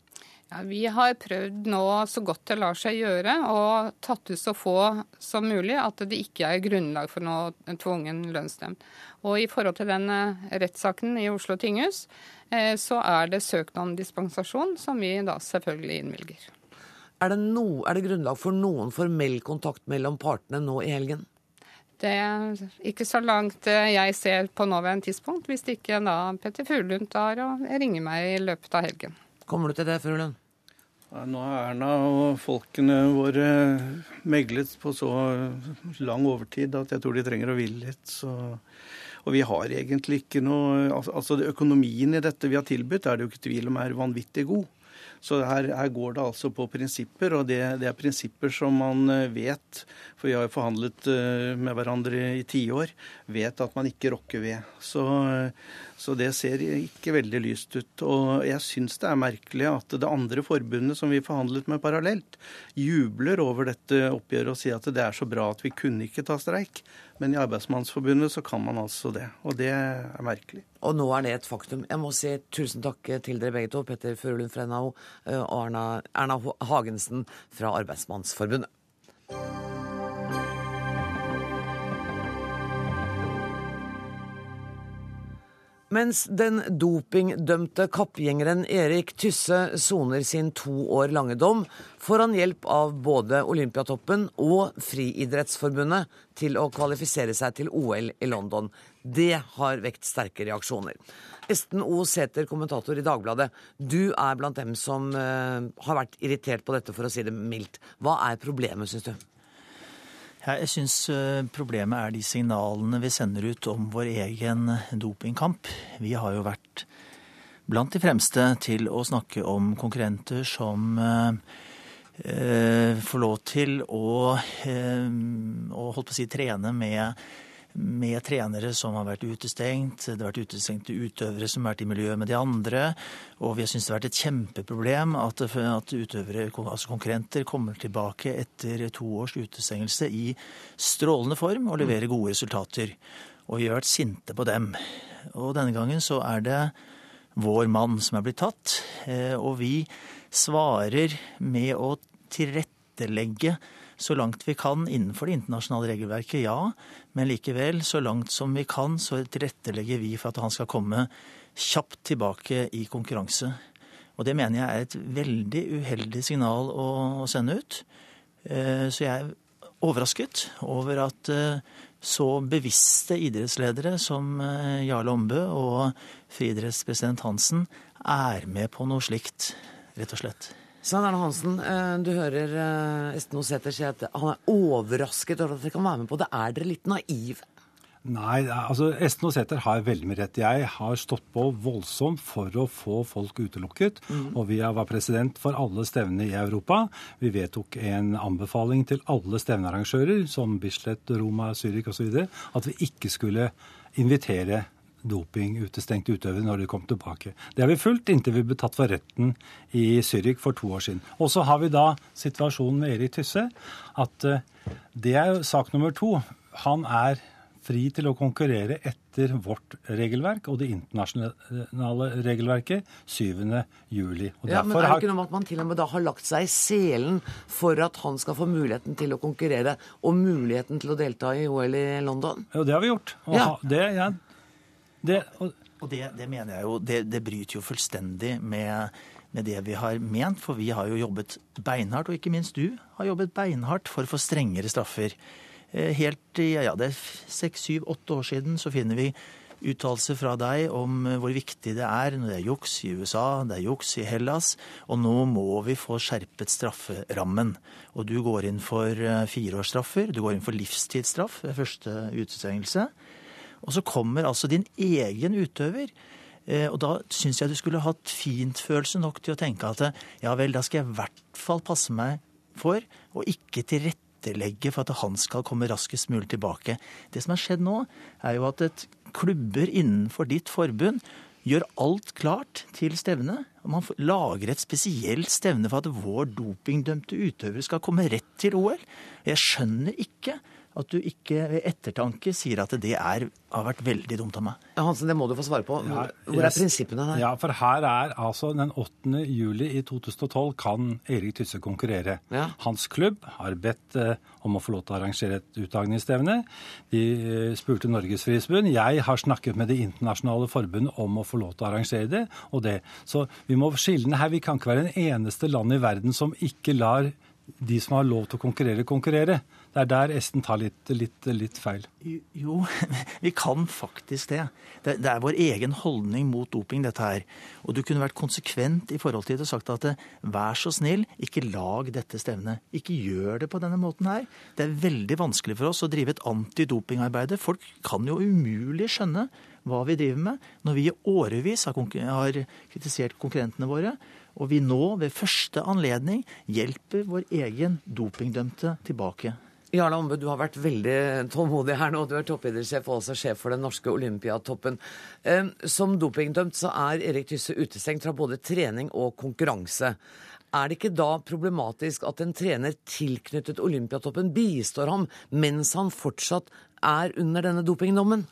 Ja, vi har prøvd nå så godt det lar seg gjøre, og tatt ut så få som mulig at det ikke er grunnlag for noe tvungen lønnsnemnd. Og i forhold til den rettssaken i Oslo tinghus, Eh, så er det søkt om dispensasjon, som vi da selvfølgelig innvilger. Er det, no, er det grunnlag for noen formell kontakt mellom partene nå i helgen? Det er ikke så langt eh, jeg ser på nåværende tidspunkt, hvis ikke da Petter Fuglund tar og ringer meg i løpet av helgen. Kommer du til det, Furulund? Nå har Erna og folkene våre meglet på så lang overtid at jeg tror de trenger å hvile litt. Så og vi har egentlig ikke noe Altså økonomien i dette vi har tilbudt, er det jo ikke tvil om er vanvittig god. Så her, her, går det altså på prinsipper, og det, det, er prinsipper som man eh, vet, for vi har jo forhandlet eh, med hverandre i tiår, vet at man ikke rokker ved. Så, så, det ser ikke veldig lyst ut. Og jeg syns det er merkelig at det andre forbundet som vi forhandlet med parallelt, jubler over dette oppgjøret og sier at det er så bra at vi kunne ikke ta streik. Men i Arbeidsmannsforbundet så kan man altså det. Og det er merkelig. Og nå er det et faktum. Jeg må si tusen takk til dere begge to, Petter Furulund fra NHO eh, og Erna, Erna Hagensen fra Arbeidsmannsforbundet. Mens den dopingdømte kappgjengeren Erik Tysse soner sin to år lange dom, får han hjelp av både Olympiatoppen og Friidrettsforbundet til å kvalifisere seg til OL i London. Det har vekt sterke reaksjoner. Esten O. Sæther, kommentator i Dagbladet. Du er blant dem som uh, har vært irritert på dette, for å si det mildt. Hva er problemet, syns du? Jeg syns eh, problemet er de signalene vi sender ut om vår egen dopingkamp. Vi har jo vært blant de fremste til å snakke om konkurrenter som eh, eh får lov til å, eh, å si, trene med med trenere som har vært utestengt. Det har vært utestengte utøvere som har vært i miljø med de andre. Og vi har syntes det har vært et kjempeproblem at, at utøvere, altså konkurrenter, kommer tilbake etter to års utestengelse i strålende form og leverer gode resultater. Og vi har vært sinte på dem. Og denne gangen så er det vår mann som er blitt tatt. Eh, og vi svarer med å tilrettelegge så langt vi kan innenfor det internasjonale regelverket, ja. Men likevel, så langt som vi kan, så tilrettelegger vi for at han skal komme kjapt tilbake i konkurranse. Og det mener jeg er et veldig uheldig signal å, sende ut. Eh, så jeg er overrasket over at eh, så bevisste idrettsledere som eh, Jarle Ombø og friidrettspresident Hansen er med på noe slikt, rett og slett. Svein Erne Hansen, eh, du hører eh, Esten Osæter si at han er overrasket over at dere kan være med på det. Er dere litt naive? Nei, altså Esten Osæter har veldig mye rett. Jeg har stått på voldsomt for å få folk utelukket. Mm. Og vi var president for alle stevnene i Europa. Vi vedtok en anbefaling til alle stevnearrangører, som Bislett, Roma, Zürich osv., at vi ikke skulle invitere dopingutestengt utøvere når de kom tilbake. Det har vi fulgt inntil vi ble tatt for retten i Zürich for to år siden. Og så har vi da situasjonen med Erik Tysse. At eh, det er jo sak nummer to. Han er fri til å konkurrere etter vårt regelverk og det internasjonale regelverket 7. juli. Og ja, men er det ikke noe med at man til og med da har lagt seg i selen for at han skal få muligheten til å konkurrere og muligheten til å delta i OL i London? Jo, det har vi gjort. Og ja. det, ja, det, og, og det, det, mener jeg jo Det, det bryter jo fullstendig med, med, det vi har ment. For vi har jo jobbet beinhardt, og ikke minst du har jobbet beinhardt for å få strengere straffer. Eh, helt i ja, det er seks, syv, åtte år siden så finner vi uttalelser fra deg om hvor viktig det er når det er juks i USA, det er juks i Hellas, og nå må vi få skjerpet strafferammen. Og du går inn for eh, fireårsstraffer, du går inn for livstidsstraff ved første utestengelse. Og så kommer altså din egen utøver. Eh, og da syns jeg du skulle hatt fintfølelse nok til å tenke at ja vel, da skal jeg i hvert fall passe meg for å ikke tilrettelegge for at han skal komme raskest mulig tilbake. Det som har skjedd nå, er jo at et klubber innenfor ditt forbund gjør alt klart til stevnet. og Man lager et spesielt stevne for at vår dopingdømte utøvere skal komme rett til OL. Jeg skjønner ikke at du ikke ved ettertanke sier at det er, har vært veldig dumt av meg. Hansen, det må du få svare på. Hvor, hvor er prinsippene der? Ja, for her er altså den 8. juli i 2012 kan Erik Tysse konkurrere. Ja. Hans klubb har bedt eh, om å få lov til å arrangere et utdagningsstevne. De eh, spurte Norges Friidrettsforbund. Jeg har snakket med Det internasjonale forbundet om å få lov til å arrangere det og det. Så vi må skille her. Vi kan ikke være den eneste land i verden som ikke lar de som har lov til å konkurrere, konkurrere. Det er der Esten tar litt, litt, litt, feil. Jo, vi kan faktisk det. det. det. er vår egen holdning mot doping, dette her. Og du kunne vært konsekvent i forhold til det og sagt at vær så snill, ikke lag dette stevnet. Ikke gjør det på denne måten her. Det er veldig vanskelig for oss å drive et antidopingarbeid. Folk kan jo umulig skjønne hva vi driver med, når vi i årevis har, har kritisert konkurrentene våre. Og vi nå, ved første anledning, hjelper vår egen dopingdømte tilbake. Jarle Ombud, du har vært veldig tålmodig her nå. Du er toppidrettssjef og også sjef for den norske olympiatoppen. Som dopingdømt så er Erik Tysse utestengt fra både trening og konkurranse. Er det ikke da problematisk at en trener tilknyttet Olympiatoppen bistår ham mens han fortsatt er under denne dopingdommen?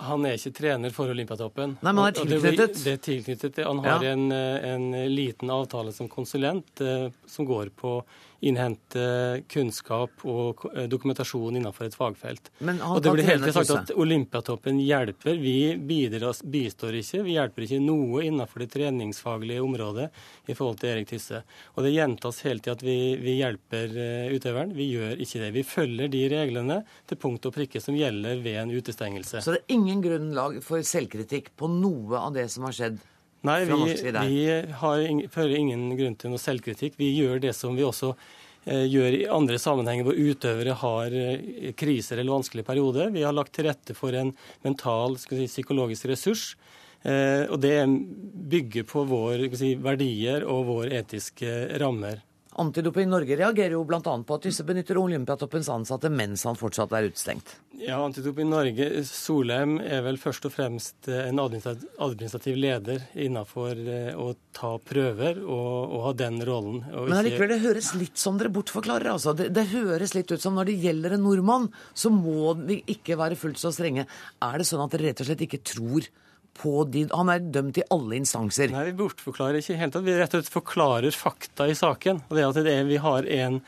Han er ikke trener for Olympiatoppen. Nei, men han er tilknyttet? Det, det er tilknyttet. Han har ja. en, en, liten avtale som konsulent eh, som går på innhente kunnskap og eh, dokumentasjon innenfor et fagfelt. Og det blir helt trene sagt at Olympiatoppen hjelper. Vi bidrar, bistår ikke. Vi hjelper ikke noe innenfor det treningsfaglige området i forhold til Erik Tysse. Og det gjentas hele tida at vi, vi hjelper eh, utøveren. Vi gjør ikke det. Vi følger de reglene til punkt og prikke som gjelder ved en utestengelse. Så det er ingen grunnlag for selvkritikk på noe av det som har skjedd? Nei, vi, vi har ing, føler ingen grunn til noe selvkritikk. Vi gjør det som vi også eh, gjør i andre sammenhenger hvor utøvere har eh, kriser eller vanskelige perioder. Vi har lagt til rette for en mental si, psykologisk ressurs. Eh, og det bygger på våre si, verdier og våre etiske rammer. Antidoping Norge reagerer jo bl.a. på at disse benytter Olympiatoppens ansatte mens han fortsatt er utestengt. Ja, Antidoping Norge, Solheim er vel først og fremst eh, en administrativ, leder innenfor eh, å ta prøver og, og ha den rollen. Men allikevel, det høres litt som dere bortforklarer. altså. Det, det høres litt ut som når det gjelder en nordmann, så må vi ikke være fullt så strenge. Er det sånn at dere rett og slett ikke tror på de Han er dømt i alle instanser. Nei, vi bortforklarer ikke i hele tatt. Vi rett og slett forklarer fakta i saken. Og det er at det er, Vi har en,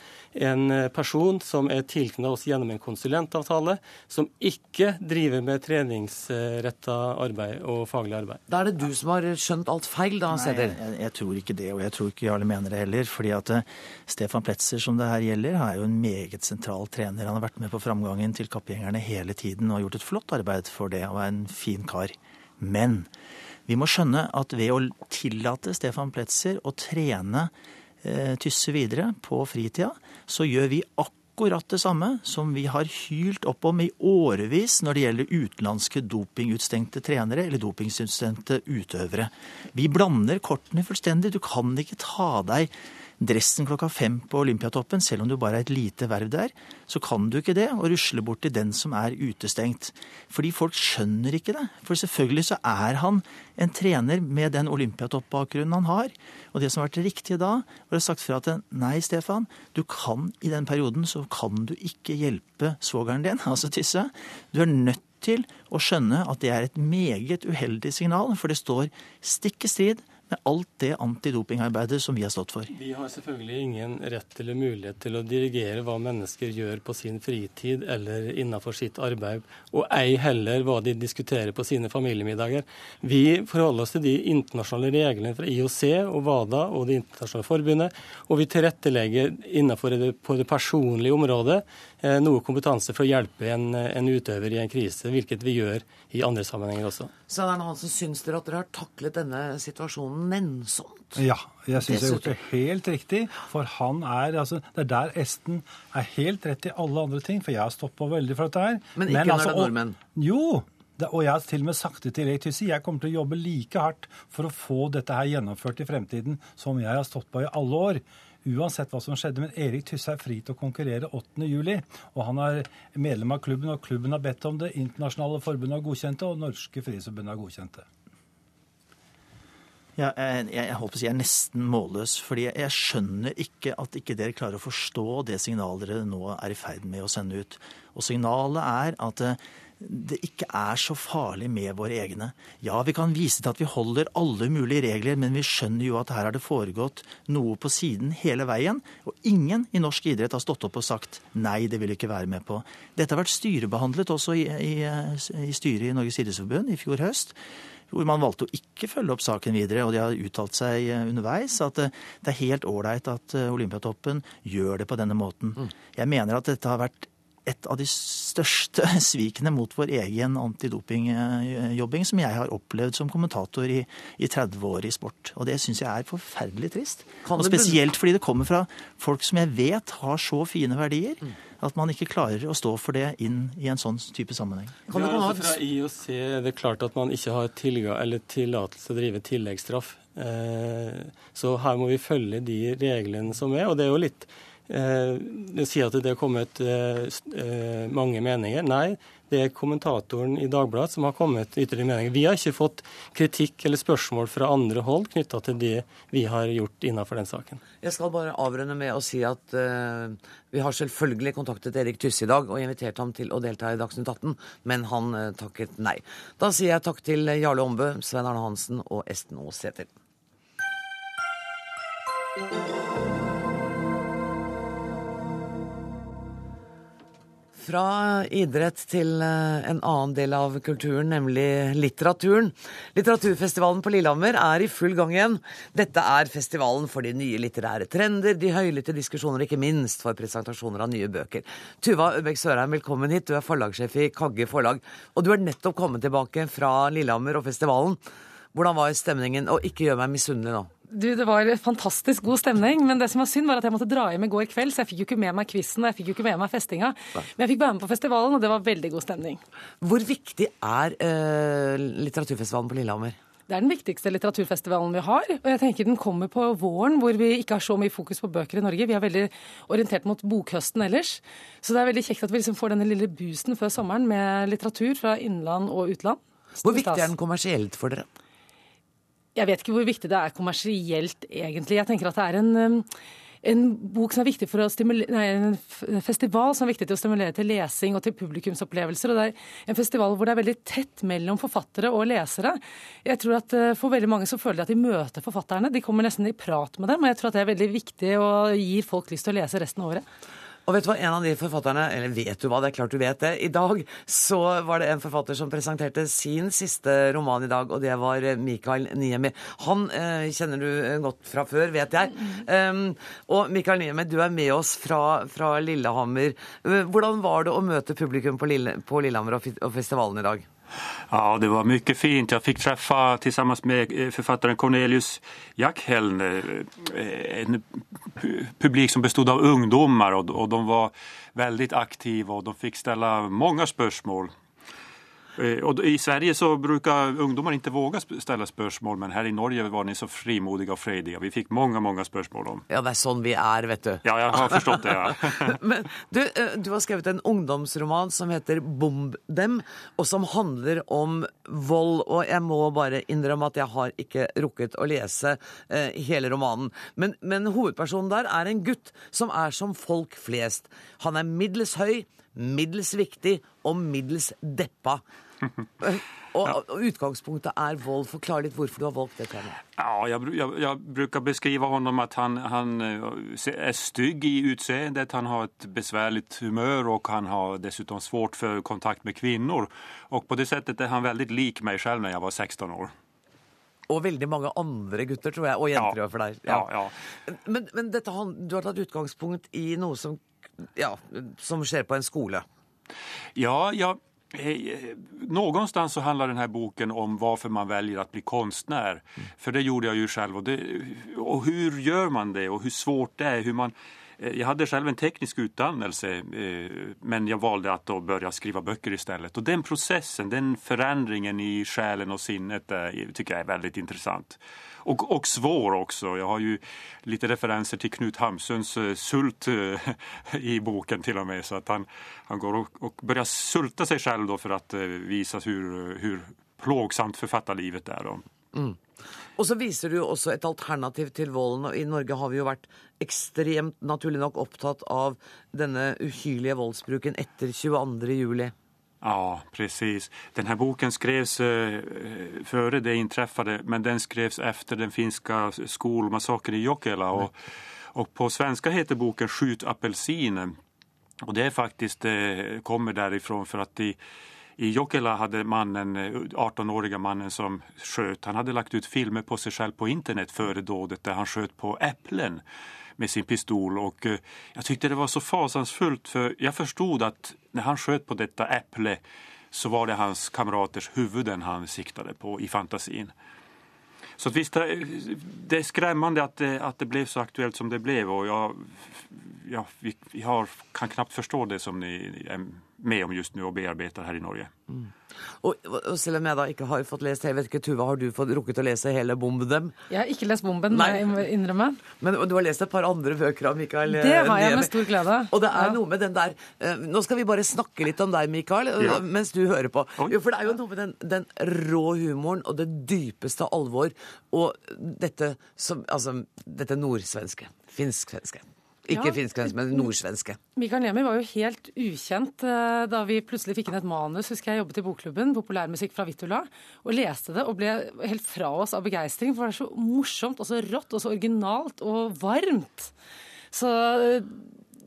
en person som er tilknyttet oss gjennom en konsulentavtale, som ikke driver med treningsretta arbeid og faglig arbeid. Da er det du som har skjønt alt feil, da, Sæther? jeg, jeg tror ikke det, og jeg tror ikke Jarle mener det heller. fordi at eh, Stefan Pletzer, som det her gjelder, er jo en meget sentral trener. Han har vært med på framgangen til kappgjengerne hele tiden og har gjort et flott arbeid for det, og er en fin kar. Men vi må skjønne at ved å tillate Stefan Pletzer å trene eh, Tysse videre på fritida, så gjør vi akkurat det samme som vi har hylt opp om i årevis når det gjelder utenlandske dopingutstengte trenere eller dopingutstengte utøvere. Vi blander kortene fullstendig. Du kan ikke ta deg dressen klokka fem på Olympiatoppen, selv om du bare er et lite verv der, så kan du ikke det og rusle bort til den som er utestengt. Fordi folk skjønner ikke det. For selvfølgelig så er han en trener med den Olympiatopp-bakgrunnen han har. Og det som har vært riktig da, var det sagt fra at nei, Stefan, du kan i den perioden så kan du ikke hjelpe svogeren din, altså Tisse. Du er nødt til å skjønne at det er et meget uheldig signal, for det står stikk i strid med alt det antidopingarbeidet som vi har stått for. Vi har selvfølgelig ingen rett eller mulighet til å dirigere hva mennesker gjør på sin fritid eller innenfor sitt arbeid, og ei heller hva de diskuterer på sine familiemiddager. Vi forholder oss til de internasjonale reglene fra IOC og WADA og Det internasjonale forbundet, og vi tilrettelegger innenfor det, på det personlige området noe kompetanse for å hjelpe en, en utøver i en krise, hvilket vi gjør i andre sammenhenger også. Så er det Hansen, syns dere at dere har taklet denne situasjonen nennsomt? Ja, jeg syns jeg har gjort det helt riktig. For han er altså Det er der Esten er helt rett i alle andre ting, for jeg har stått på veldig for dette her. Men ikke når det er nordmenn. Jo. Og jeg har til og med sagt det til Erik Tysse. Jeg kommer til å jobbe like hardt for å få dette her gjennomført i fremtiden som jeg har stått på i alle år. Uansett hva som skjedde. Men Erik Tysse er fri til å konkurrere 8. juli. Og han er medlem av klubben, og klubben har bedt om det. Internasjonale forbund har godkjent det, og Norske Frihetsforbund har godkjent det. Ja, jeg, jeg, jeg si jeg er nesten målløs, fordi jeg, jeg skjønner ikke at ikke dere klarer å forstå det signalet dere nå er i ferd med å sende ut. Og signalet er at eh, det ikke er så farlig med våre egne. Ja, vi kan vise til at vi holder alle mulige regler, men vi skjønner jo at her har det foregått noe på siden hele veien. Og ingen i norsk idrett har stått opp og sagt nei, det vil vi ikke være med på. Dette har vært styrebehandlet også i, i, i styret i Norges idrettsforbund i fjor høst hvor man valgte å ikke følge opp saken videre. Og de har uttalt seg eh, underveis at eh, det er helt ålreit at eh, Olympiatoppen gjør det på denne måten. Jeg mener at dette har vært et av de største svikene mot vår egen antidopingjobbing som jeg har opplevd som kommentator i, i 30 år i sport. Og det syns jeg er forferdelig trist. Og spesielt fordi det kommer fra folk som jeg vet har så fine verdier, at man ikke klarer å stå for det inn i en sånn type sammenheng. Ja, altså fra IOC er det klart at man ikke har tillatelse til å drive tilleggsstraff. Eh, Så her må vi følge de reglene som er. Og det er jo litt eh, sier at det er kommet eh, eh, mange meninger. Nei, det er kommentatoren i Dagbladet som har kommet ytterligere meninger. Vi har ikke fått kritikk eller spørsmål fra andre hold knytta til det vi har gjort innenfor den saken. Jeg skal bare avrunde med å si at eh, vi har selvfølgelig kontaktet Erik Tysse i dag og invitert ham til å delta i Dagsnytt 18, men han eh, takket nei. Da sier jeg takk til Jarle Ombø, Svein Arne Hansen og Esten Aas Sæther. Fra idrett til eh, en annen del av kulturen, nemlig litteraturen. Litteraturfestivalen på Lillehammer er i full gang igjen. Dette er festivalen for de nye litterære trender, de høylytte diskusjoner, ikke minst for presentasjoner av nye bøker. Tuva Øbekk Sørheim, velkommen hit. Du er forlagssjef i Kagge forlag. Og du er nettopp kommet tilbake fra Lillehammer og festivalen. Hvordan var stemningen? Og ikke gjør meg misunnelig nå. Du, Det var fantastisk god stemning, men det som var synd var at jeg måtte dra hjem i går kveld, så jeg fikk jo ikke med meg quizen og jeg fikk jo ikke med meg festinga. Men jeg fikk være med på festivalen, og det var veldig god stemning. Hvor viktig er eh, litteraturfestivalen på Lillehammer? Det er den viktigste litteraturfestivalen vi har. Og jeg tenker den kommer på våren, hvor vi ikke har så mye fokus på bøker i Norge. Vi er veldig orientert mot bokhøsten ellers. Så det er veldig kjekt at vi liksom får denne lille boosten før sommeren med litteratur fra innland og utland. Hvor viktig er den kommersielt for dere? Jeg vet ikke hvor viktig det er kommersielt, egentlig. Jeg tenker at det er en, um, en bok som er viktig for å nei, en festival som er viktig til å stimulere til lesing og til publikumsopplevelser. og Det er en festival hvor det er veldig tett mellom forfattere og lesere. Jeg tror at uh, For veldig mange så føler de at de møter forfatterne. De kommer nesten i prat med dem. og Jeg tror at det er veldig viktig og gir folk lyst til å lese resten av året. Og vet du hva, en av de forfatterne, eller vet du hva, det er klart du vet det, i dag så var det en forfatter som presenterte sin siste roman i dag, og det var Mikael Niemi. Han eh, kjenner du godt fra før, vet jeg. Um, og Mikael Niemi, du er med oss fra, fra Lillehammer. Hvordan var det å møte publikum på, Lille, på Lillehammer og, og festivalen i dag? Ja, det var mye fint. Jeg fikk treffe sammen med forfatteren Cornelius Jackheln eh, en publik som bestod av ungdommer, og de var veldig aktive, og de fikk stille mange spörsmål. Eh, og I Sverige så ungdommer ikke våge stille spørsmål, men her i Norge var de så frimodige og freidige. Vi fikk mange mange spørsmål om Ja, det er sånn vi er, vet du. Ja, jeg har forstått det, ja. men du, eh, du, har skrevet en ungdomsroman som heter Bomb dem, og som handler om vold. Og jeg må bare innrømme at jeg har ikke rukket å lese eh, hele romanen. Men, men hovedpersonen der er en gutt som er som folk flest. Han er middels høy middels viktig og middels deppa. Og, og, utgangspunktet er vold. Forklar litt hvorfor du har valgt det temaet. Ja, jeg, jeg, jeg, bruker beskrive ham at han, han, eh, er stygg i utseendet. Han har et besværlig humør, og han har dessuten svårt for kontakt med kvinner. Og på det settet er han veldig lik meg selv når jeg var 16 år. Og veldig mange andre gutter, tror jeg, og jenter ja. for deg. Ja. Ja, men, men dette, du har tatt utgangspunkt i noe som ja, som skjer på en skole? Ja, ja. Eh, någonstans så handler denne boken om hvorfor man velger å bli konstnär. For det gjorde jeg jo selv. Og, det, og hur man det og hvor svårt det er. Hur man, eh, jeg hadde selv en teknisk utdannelse, eh, men jeg valgte å begynne skrive bøker i stedet. Og den prosessen, den forandringen i sjelen og sinnet, tycker jeg er veldig interessant. Och, och svår också. Jag har ju lite referenser till Knut Hamsuns uh, sult uh, i boken till och med. Så att han, han går och, och börjar sulta sig själv då för att uh, visa hur, hur plågsamt forfatterlivet er. Mm. Og så viser du også et alternativ til volden. og I Norge har vi jo vært ekstremt naturlig nok opptatt av denne uhyrlige voldsbruken etter 22. juli. Ja, precis. Den här boken skrevs eh, före det inträffade men den skrevs efter den finska skolmassakern i Jokela. Och, och på svenska heter boken Skjut apelsinen. Och det är faktiskt, eh, kommer därifrån för att i, i Jokela hade mannen, 18-åriga eh, mannen som sköt, han hade lagt ut filmer på sig själv på internet före dådet där han sköt på äpplen med sin pistol. Och jeg jag tyckte det var så fasansfullt för jag förstod att när han sköt på detta äpple så var det hans kamraters huvuden han siktade på i fantasin. Så visst, det är skrämmande att det, att det blev så aktuellt som det blev och jag, ja, vi, har, kan knappt förstå det som ni med om just nå og bearbeider her i Norge. Mm. Og, og, selv om jeg da ikke har fått lest jeg vet ikke, Tuva, har du fått rukket å lese hele Bomben? Jeg har ikke lest Bomben, Nei. jeg innrømme. Men du har lest et par andre bøker av Mikael Det har jeg med stor glede. Og det er ja. noe med den der uh, Nå skal vi bare snakke litt om deg, Mikael, ja. mens du hører på. Jo, for det er jo noe med den, den rå humoren og det dypeste alvor og dette som Altså, dette nordsvenske. Finsk-svenske. Ikke ja. finsk, men nordsvenske. Mikael Niemi var jo helt ukjent eh, da vi plutselig fikk inn et manus. husker Jeg jobbet i Bokklubben, populærmusikk fra Vittula, og leste det og ble helt fra oss av begeistring. For det er så morsomt og så rått og så originalt og varmt. Så eh,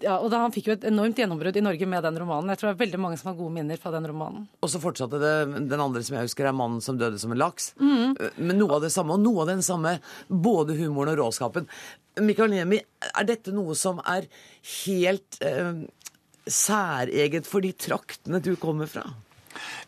ja, og da, Han fikk jo et enormt gjennombrudd i Norge med den romanen. Jeg tror det er veldig mange som har gode minner fra den romanen. Og så fortsatte det Den andre som jeg husker, er 'Mannen som døde som en laks'. Mm. Men noe av det samme, og noe av den samme, både humoren og råskapen. Mikael Niemi, er dette noe som er helt eh, særeget for de traktene du kommer fra?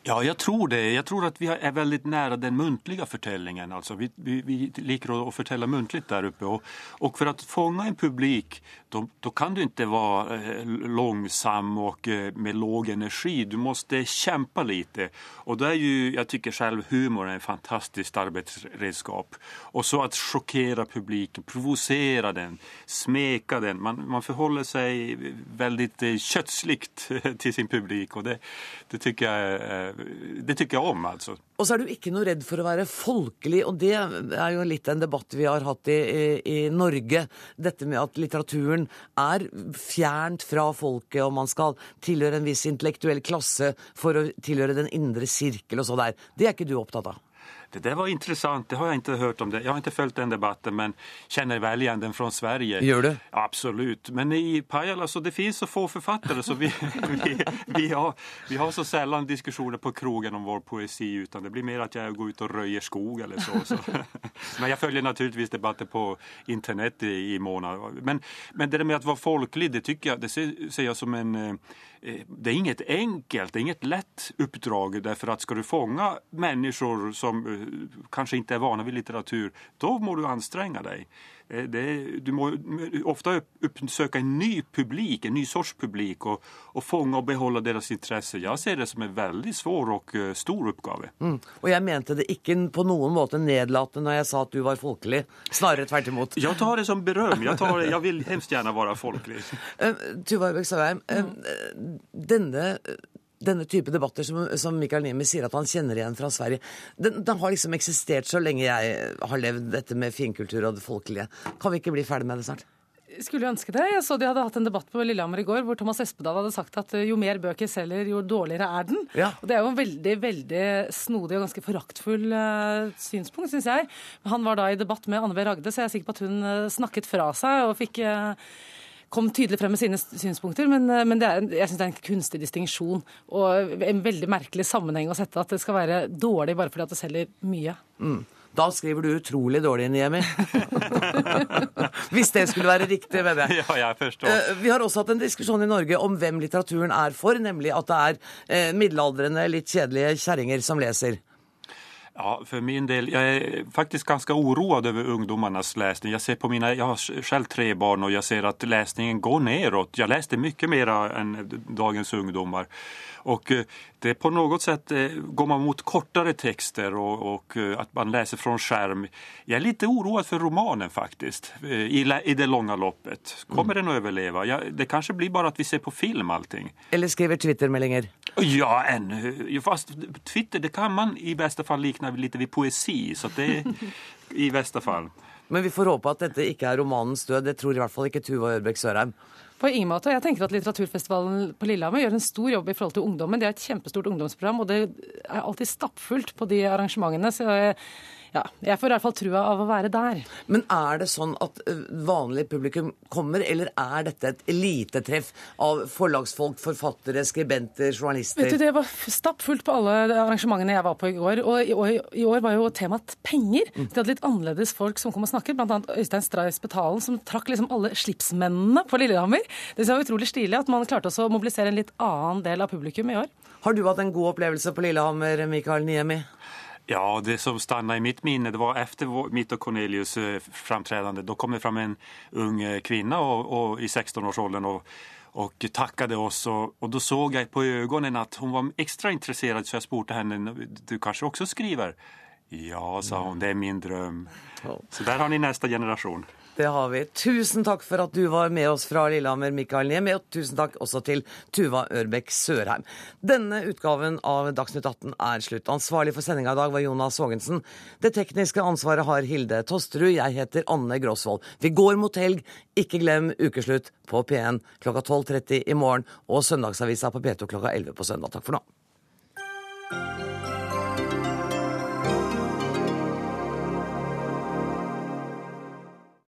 Ja, jeg tror det. Jeg tror at vi er veldig nære den muntlige fortellingen. Altså, vi, vi, vi liker å fortelle muntligt der oppe. Og, og for å fange en publik, då kan du ikke være eh, langsom og eh, med låg energi. Du må kjempe litt. Og det er jo, jeg syns selv humor er en fantastisk arbeidsredskap. Og så å sjokkere publikum, provosere den, smeka den. Man, man forholder seg veldig eh, kötsligt till sin publik og det, det tycker jeg är det tykker jeg om, altså. Og så er du ikke noe redd for å være folkelig, og det er jo litt en debatt vi har hatt i, i, i, Norge. Dette med at litteraturen er fjernt fra folket, og man skal tilhøre en viss intellektuell klasse for å tilhøre den indre sirkel og så der. Det er ikke du opptatt av? Det där var intressant, det har jag inte hört om det. Jag har inte följt den debatten men känner väl igen den från Sverige. Gör du? Absolut. Men i Pajala så det finns så få författare så vi, vi, vi, har, vi har så sällan diskussioner på krogen om vår poesi utan det blir mer att jag går ut och röjer skog eller så. så. Men jag följer naturligtvis debatter på internet i, i månader. Men, men det med att vara folklig, det tycker jag, det ser, ser jag som en eh, det är inget enkelt, det är inget lätt uppdrag därför att ska du fånga människor som kanske inte är vana vid litteratur, då må du anstränga dig. Det, du må ofte oppsøke en ny publik, en ny sorts publik og, og fange og beholde deres intresse. Jeg ser det som en veldig svår og stor oppgave. Mm. Og jeg mente det ikke på noen måte nedlatende når jeg sa at du var folkelig. Snarere tvert imot. Jeg tar det som berøm. Jeg, tar, jeg vil hemskt gjerne være folkelig. Uh, Tuva Øybekk uh, denne denne type debatter som, som Mikael Niemi sier at han kjenner igjen fra Sverige, den, den, har liksom eksistert så lenge jeg har levd dette med finkultur og det folkelige. Kan vi ikke bli ferdig med det snart? Skulle ønske det. Jeg så De hadde hatt en debatt på Lillehammer i går hvor Thomas Espedal hadde sagt at jo mer bøker selger, jo dårligere er den. Ja. Og Det er jo en veldig veldig snodig og ganske foraktfull uh, synspunkt, syns jeg. Han var da i debatt med Anne B. Ragde, så jeg er sikker på at hun uh, snakket fra seg og fikk uh, kom tydelig frem med sine synspunkter, men, men er en, jeg syns det er en kunstig distinksjon og en veldig merkelig sammenheng å sette at det skal være dårlig bare fordi at det selger mye. Mm. Da skriver du utrolig dårlig, Niemi. Hvis det skulle være riktig, mener jeg. Ja, jeg forstår. Vi har også hatt en diskusjon i Norge om hvem litteraturen er for, nemlig at det er middelaldrende, litt kjedelige kjerringer som leser. Ja, för min del, jag är faktiskt ganska oroad över ungdomarnas läsning. Jag ser på mina, jag har själv tre barn och jag ser att läsningen går neråt. Jag läste mycket mer än dagens ungdomar. Och det på något sätt går man mot kortare texter och, och, att man läser från skärm. Jag är lite oroad för romanen faktiskt, i, i det långa loppet. Kommer mm. den att överleva? Ja, det kanske blir bara att vi ser på film allting. Eller skriver Twitter-meldinger. Ja, ännu. Fast Twitter, det kan man i bästa fall likna lite vid poesi. Så det i bästa fall. Men vi får håpe at dette ikke er romanens død. Det tror i hvert fall ikke Tuva Ørbekk Sørheim. På ingen måte. Jeg tenker at Litteraturfestivalen på Lillehammer gjør en stor jobb i forhold til ungdommen. Det er et kjempestort ungdomsprogram, og det er alltid stappfullt på de arrangementene. Så jeg, ja, jeg får i hvert fall trua av å være der. Men er det sånn at vanlig publikum kommer, eller er dette et elitetreff av forlagsfolk, forfattere, skribenter, journalister? Vet du, Det var stappfullt på alle arrangementene jeg var på i går. Og i år, i år var jo temaet penger. Mm. De hadde litt annerledes folk som kom og snakket, bl.a. Øystein Stray Spetalen, som trakk liksom alle slipsmennene på Lillehammer. Det var utrolig stilig at man klarte også å mobilisere en litt annen del av publikum i år. Har du hatt en god opplevelse på Lillehammer, Mikael Niemi? Ja, det som stanna i mitt minne det var etter mitt og Cornelius framtredende. Da kom det fram en ung kvinne og, og, i 16-årsåldern og, og takket oss. Og, og da så jeg på øynene at hun var ekstra interessert, så jeg spurte henne, du kanskje også skriver? Ja, sa hun, det er min drøm. Så der har ni neste generation. Det har vi. Tusen takk for at du var med oss fra Lillehammer, Mikael Niemi, og tusen takk også til Tuva Ørbekk Sørheim. Denne utgaven av Dagsnytt 18 er slutt. Ansvarlig for sendinga i dag var Jonas Vågensen. Det tekniske ansvaret har Hilde Tosterud. Jeg heter Anne Grosvold. Vi går mot helg. Ikke glem ukeslutt på P1 klokka 12.30 i morgen og Søndagsavisa på P2 klokka 11 på søndag. Takk for nå.